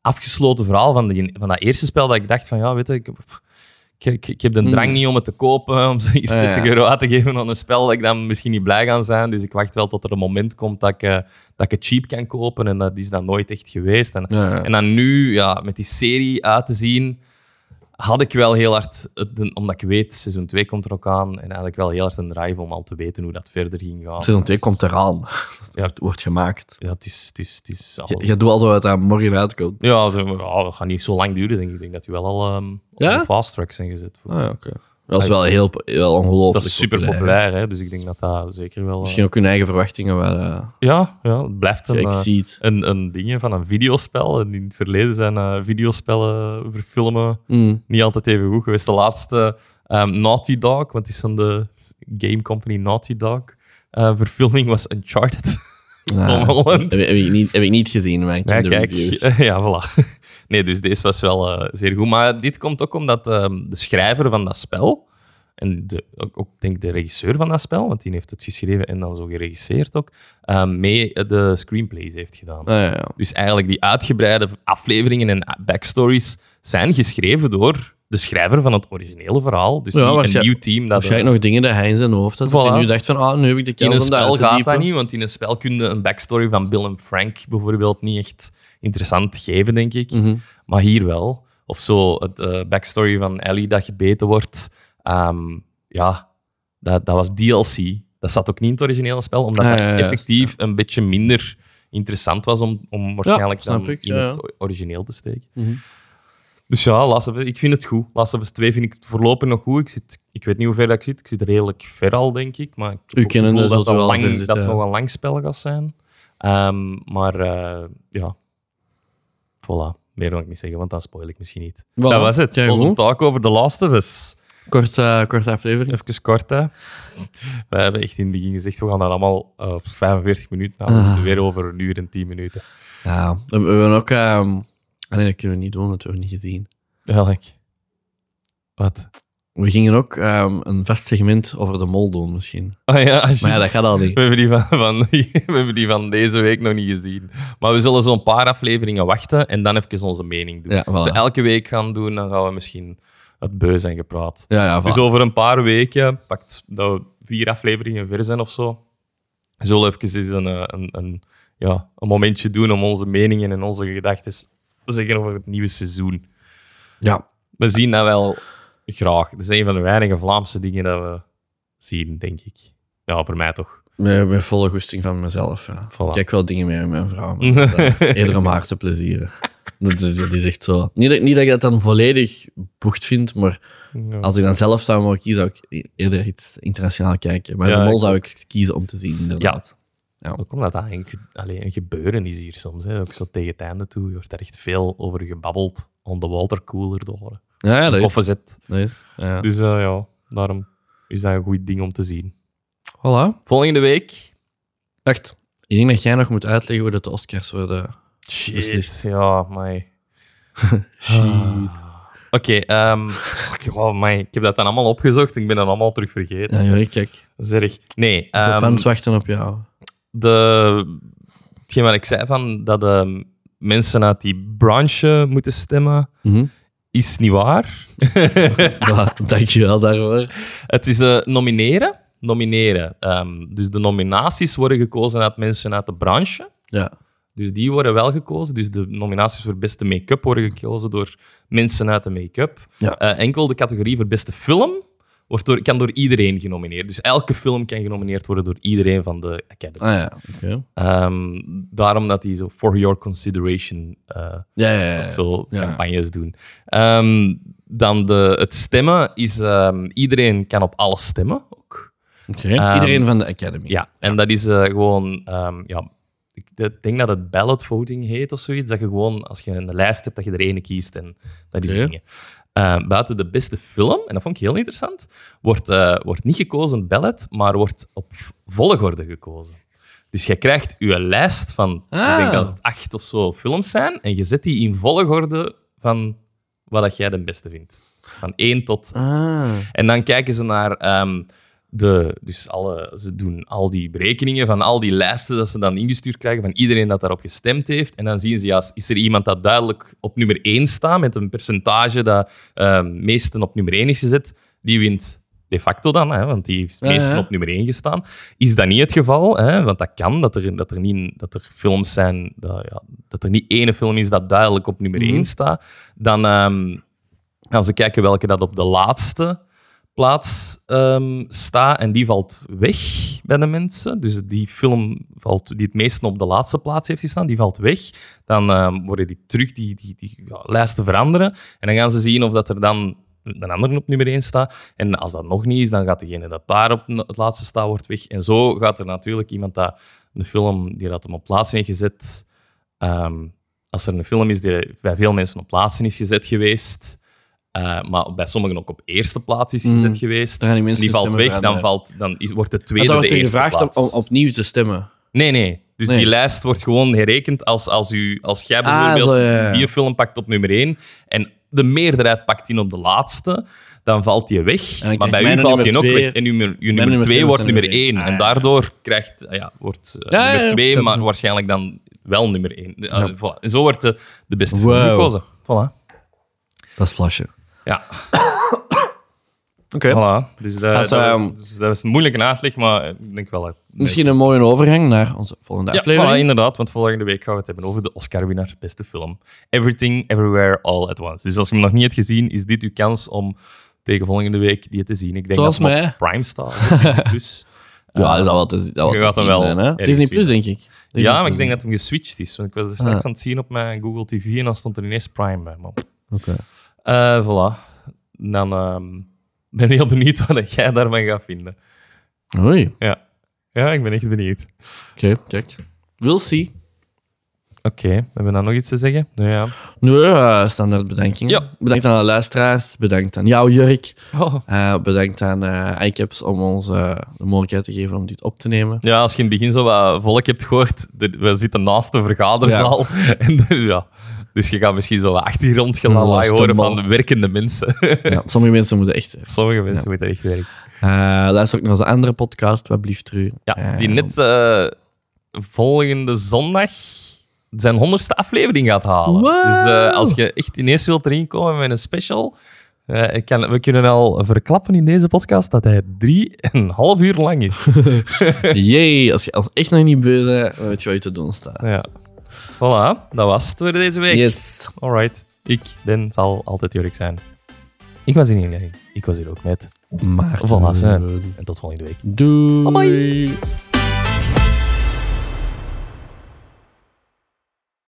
afgesloten verhaal van, die, van dat eerste spel, dat ik dacht van, ja, weet je, ik, ik, ik, ik heb de drang niet om het te kopen, om ze hier Ah, ja. 60 euro uit te geven aan een spel dat ik dan misschien niet blij ga zijn. Dus ik wacht wel tot er een moment komt dat ik, eh, dat ik het cheap kan kopen. En dat is dan nooit echt geweest. En, ja. en dan nu, ja, met die serie uit te zien, had ik wel heel hard, omdat ik weet, seizoen 2 komt er ook aan, en had ik wel heel hard een drive om al te weten hoe dat verder ging gaan. Seizoen 2 Dus, komt eraan. Ja. [laughs] Het wordt gemaakt. Ja, het is... Het is, het is al- Je, je doet alsof het daar morgen uitkomt. ja, dat gaat niet zo lang duren, denk ik. Ik denk dat die wel al Ja? een fast track zijn gezet. Voor, Ah, ja, oké. Dat is wel heel wel ongelooflijk Dat is super populair, hè? dus ik denk dat dat zeker wel... eh, Misschien ook hun eigen verwachtingen wel uh, Ja, ja, het blijft een, eh, exceed. een, een ding van een videospel. En in het verleden zijn eh, videospellen verfilmen Mm. niet altijd even goed geweest. De laatste ehm, Naughty Dog, want het is van de game company Naughty Dog, eh, verfilming was Uncharted. Ja. [laughs] Tom Holland. Heb, heb ik niet, heb ik niet gezien, maar ik Ja, de reviews. [laughs] Ja, voilà. Nee, dus deze was wel eh, zeer goed. Maar dit komt ook omdat ehm, de schrijver van dat spel, en de, ook, ook denk de regisseur van dat spel, want die heeft het geschreven en dan zo geregisseerd ook, ehm, mee de screenplays heeft gedaan. Ah, ja, ja. Dus eigenlijk die uitgebreide afleveringen en backstories zijn geschreven door de schrijver van het originele verhaal. Dus Ja, niet een nieuw team dat... Waarschijnlijk nog dingen dat hij in zijn hoofd had. Dat hij nu dacht van, ah, nu heb ik de In kans een om dat spel gaat dat niet, want in een spel kun je een backstory van Bill en Frank bijvoorbeeld niet echt interessant geven, denk ik. Mhm. Maar hier wel. Of zo, het eh, backstory van Ellie dat gebeten wordt. Ehm, ja, dat, dat was DLC. Dat zat ook niet in het originele spel, omdat Ah, dat ja, ja, effectief een beetje minder interessant was om, om waarschijnlijk dan ik, in het origineel te steken. Mhm. Dus ja, Last of Us, ik vind het goed. Last of Us 2 vind ik het voorlopig nog goed. Ik, zit, ik weet niet hoe ver dat ik zit. Ik zit redelijk ver al, denk ik. Maar ik heb het gevoel dat het lang, zitten, dat het ja. nog een lang spel gaat zijn. Ehm, maar eh, ja, voilà. Meer wil ik niet zeggen, want dan spoil ik misschien niet. Voilà. Dat was het. Kijk, Onze talk over The Last of Us. Kort, eh, korte aflevering. Even kort, hè. We hebben echt in het begin gezegd, we gaan dat allemaal eh, op 45 minuten. We Ah. zitten weer over een uur en 10 minuten. Ja, we, hebben ook... ehm ah, nee, dat kunnen we niet doen, dat hebben we niet gezien. Welk? Wat? We gingen ook ehm, een vast segment over de mol doen, misschien. Ah ja, Maar ja, dat gaat al niet. We hebben, die van, van, [laughs] we hebben die van deze week nog niet gezien. Maar we zullen zo'n paar afleveringen wachten en dan even onze mening doen. Ja, voilà. Als we elke week gaan doen, dan gaan we misschien het beu zijn gepraat. Ja, ja, Dus over een paar weken, pakt dat we vier afleveringen ver zijn of zo, zullen we even eens een, eh, een, een, ja, een momentje doen om onze meningen en onze gedachten te zeggen over het nieuwe seizoen. ja. We zien dat wel graag. Dat is een van de weinige Vlaamse dingen dat we zien, denk ik. Ja, voor mij toch. Met, met volle goesting van mezelf. Ja. Voilà. Ik kijk wel dingen mee met mijn vrouw, maar [laughs] dat eh, eerder om haar te plezieren. Dat is, dat is echt zo. Niet dat, niet dat ik dat dan volledig bocht vind, maar Ja. als ik dan zelf zou mogen kiezen, zou ik eerder iets internationaal kijken. Maar Ja, de mol zou ik kiezen om te zien, inderdaad. Ook omdat dat een, ge- allee, een gebeuren is hier soms. Hè. Ook zo tegen het einde toe wordt er echt veel over gebabbeld om de watercooler te horen. Ja, ja, dat is. Dat is ja. Dus eh, ja, daarom is dat een goed ding om te zien. Voilà. Volgende week. Wacht, ik denk dat jij nog moet uitleggen hoe dat de Oscars worden. Shit. Beslist. Ja, mij. Shit. [laughs] Oké, ehm, [laughs] oh, my, ik heb dat dan allemaal opgezocht. Ik ben dat allemaal terug vergeten. Ja, joh, kijk. Zeg. Nee, De ehm, fans wachten op jou. de, hetgeen wat ik zei van dat de mensen uit die branche moeten stemmen, Mhm. Is niet waar. [laughs] Ja, dankjewel daarvoor. Het is eh, nomineren. Nomineren. Ehm, dus de nominaties worden gekozen uit mensen uit de branche. Ja. Dus die worden wel gekozen. Dus de nominaties voor beste make-up worden gekozen door mensen uit de make-up. Ja. Eh, enkel de categorie voor beste film wordt door, kan door iedereen genomineerd. Dus elke film kan genomineerd worden door iedereen van de Academy. Ah ja, oké. Ehm, daarom dat die zo for your consideration eh, Ja, ja, ja. ja. zo Ja. campagnes doen. Ehm, dan de, het stemmen is... ehm, iedereen kan op alles stemmen ook. Oké. Iedereen van de Academy. Ja, en dat is eh, gewoon... ehm, ja, ik ik denk dat het ballot voting heet of zoiets. Dat je gewoon, als je een lijst hebt, dat je er ene kiest. En dat is dingen. Eh, buiten de beste film, en dat vond ik heel interessant, wordt, eh, wordt niet gekozen ballot, maar wordt op volgorde gekozen. Dus je krijgt je lijst van, ik Ah. denk dat het acht of zo films zijn, en je zet die in volgorde van wat dat jij de beste vindt. Van één tot Ah. en dan kijken ze naar ehm, de. Dus alle, ze doen al die berekeningen van al die lijsten dat ze dan ingestuurd krijgen van iedereen dat daarop gestemd heeft. En dan zien ze, ja, is er iemand dat duidelijk op nummer 1 staat met een percentage dat ehm meesten op nummer 1 is gezet, die wint de facto dan, hè, want die heeft Ja, ja. op nummer 1 gestaan. Is dat niet het geval? Hè, want dat kan, dat er, dat er, niet, dat er films zijn, dat, ja, dat er niet ene film is dat duidelijk op nummer Mhm. 1 staat. Dan ehm, gaan ze kijken welke dat op de laatste plaats ehm, staat. En die valt weg bij de mensen. Dus die film valt, die het meest op de laatste plaats heeft gestaan, die valt weg. Dan ehm, worden die terug, die, die, die ja, lijsten veranderen. En dan gaan ze zien of dat er dan de andere op nummer 1 staat. En als dat nog niet is, dan gaat degene dat daar op het laatste staat, wordt weg. En zo gaat er natuurlijk iemand dat een film die dat hem op plaats heeft gezet. ehm, als er een film is die bij veel mensen op plaatsen is gezet geweest, eh, maar bij sommigen ook op eerste plaats is gezet geweest, Dan gaan die mensen die hun valt weg, dan, veranderen. valt, dan is, wordt de tweede dan de wordt er eerste gevraagd om, plaats. om opnieuw te stemmen. Nee, nee. Dus Nee. die lijst wordt gewoon herrekend als, als, u, als jij Ah, bijvoorbeeld zo, ja, ja. die film pakt op nummer 1 en de meerderheid pakt in op de laatste, dan valt die weg. Maar bij u valt die ook weg. En nummer, uw nummer nummer 2 twee wordt nummer nummer 1. één. En Ah, ja. daardoor krijgt, ja, wordt eh, Ja, nummer ja. 2 Ja. maar waarschijnlijk dan wel nummer 1. voilà. En zo wordt de, de beste film Wow. gekozen. Voilà. Dat is flasje. Ja, Oké. voilà. Dus, dat, Als, dat, ehm, dus dat was een moeilijke uitleg, maar ik denk wel... dat- Misschien een mooie overgang naar onze volgende Ja, aflevering. voilà, inderdaad, want volgende week gaan we het hebben over de Oscar-winnaar beste film. Everything, Everywhere, All at Once. Dus als je hem nog niet hebt gezien, is dit uw kans om tegen volgende week die te zien. Ik denk Zoals dat hem mij. op Prime staat. Disney [laughs] Plus. ja, dat is al wat te, dat wel je te gaat hem zien wel zijn, hè? ergens Disney Plus, denk ik. Disney ja, maar Plus, ik denk dat hem geswitcht is. Want ik was er straks Ah. aan het zien op mijn Google TV en dan stond er ineens Prime bij. Maar, Oké. Eh, voilà. Dan ehm, ben ik heel benieuwd wat jij daarvan gaat vinden. Oei. Ja. ja, ik ben echt benieuwd. Oké, kijk. We'll see. Oké, hebben we dan nog iets te zeggen? Nou ja. Nu, eh, standaard bedankingen. Ja. Bedankt aan de luisteraars. Bedankt aan jou, Jurk. Oh. Eh, bedankt aan iCaps om ons de mogelijkheid te geven om dit op te nemen. Ja, als je in het begin zo wat volk hebt gehoord, we zitten naast de vergaderzaal. [laughs] En er- ja, dus je gaat misschien zo wat achtergrondgelawaai Ja, horen van de werkende mensen. [laughs] Ja, sommige mensen moeten echt... Sommige mensen moeten echt werken. Eh, luister ook naar onze andere podcast, wat blieft u. Ja, Eh, die net eh, volgende zondag zijn honderdste aflevering gaat halen. Wow. Dus eh, als je echt ineens wilt erin komen met een special... eh, ik kan, we kunnen al verklappen in deze podcast dat hij drie en een half uur lang is. [laughs] Jee, als je als echt nog niet beu bent, weet je wat je te doen staat. ja. Voilà, dat was het voor deze week. Yes. Alright. Ik ben, zal altijd Jurk zijn. Ik was hier niet. Ik was hier ook met. Maar Voilà. En tot volgende week. Doei. Bye bye.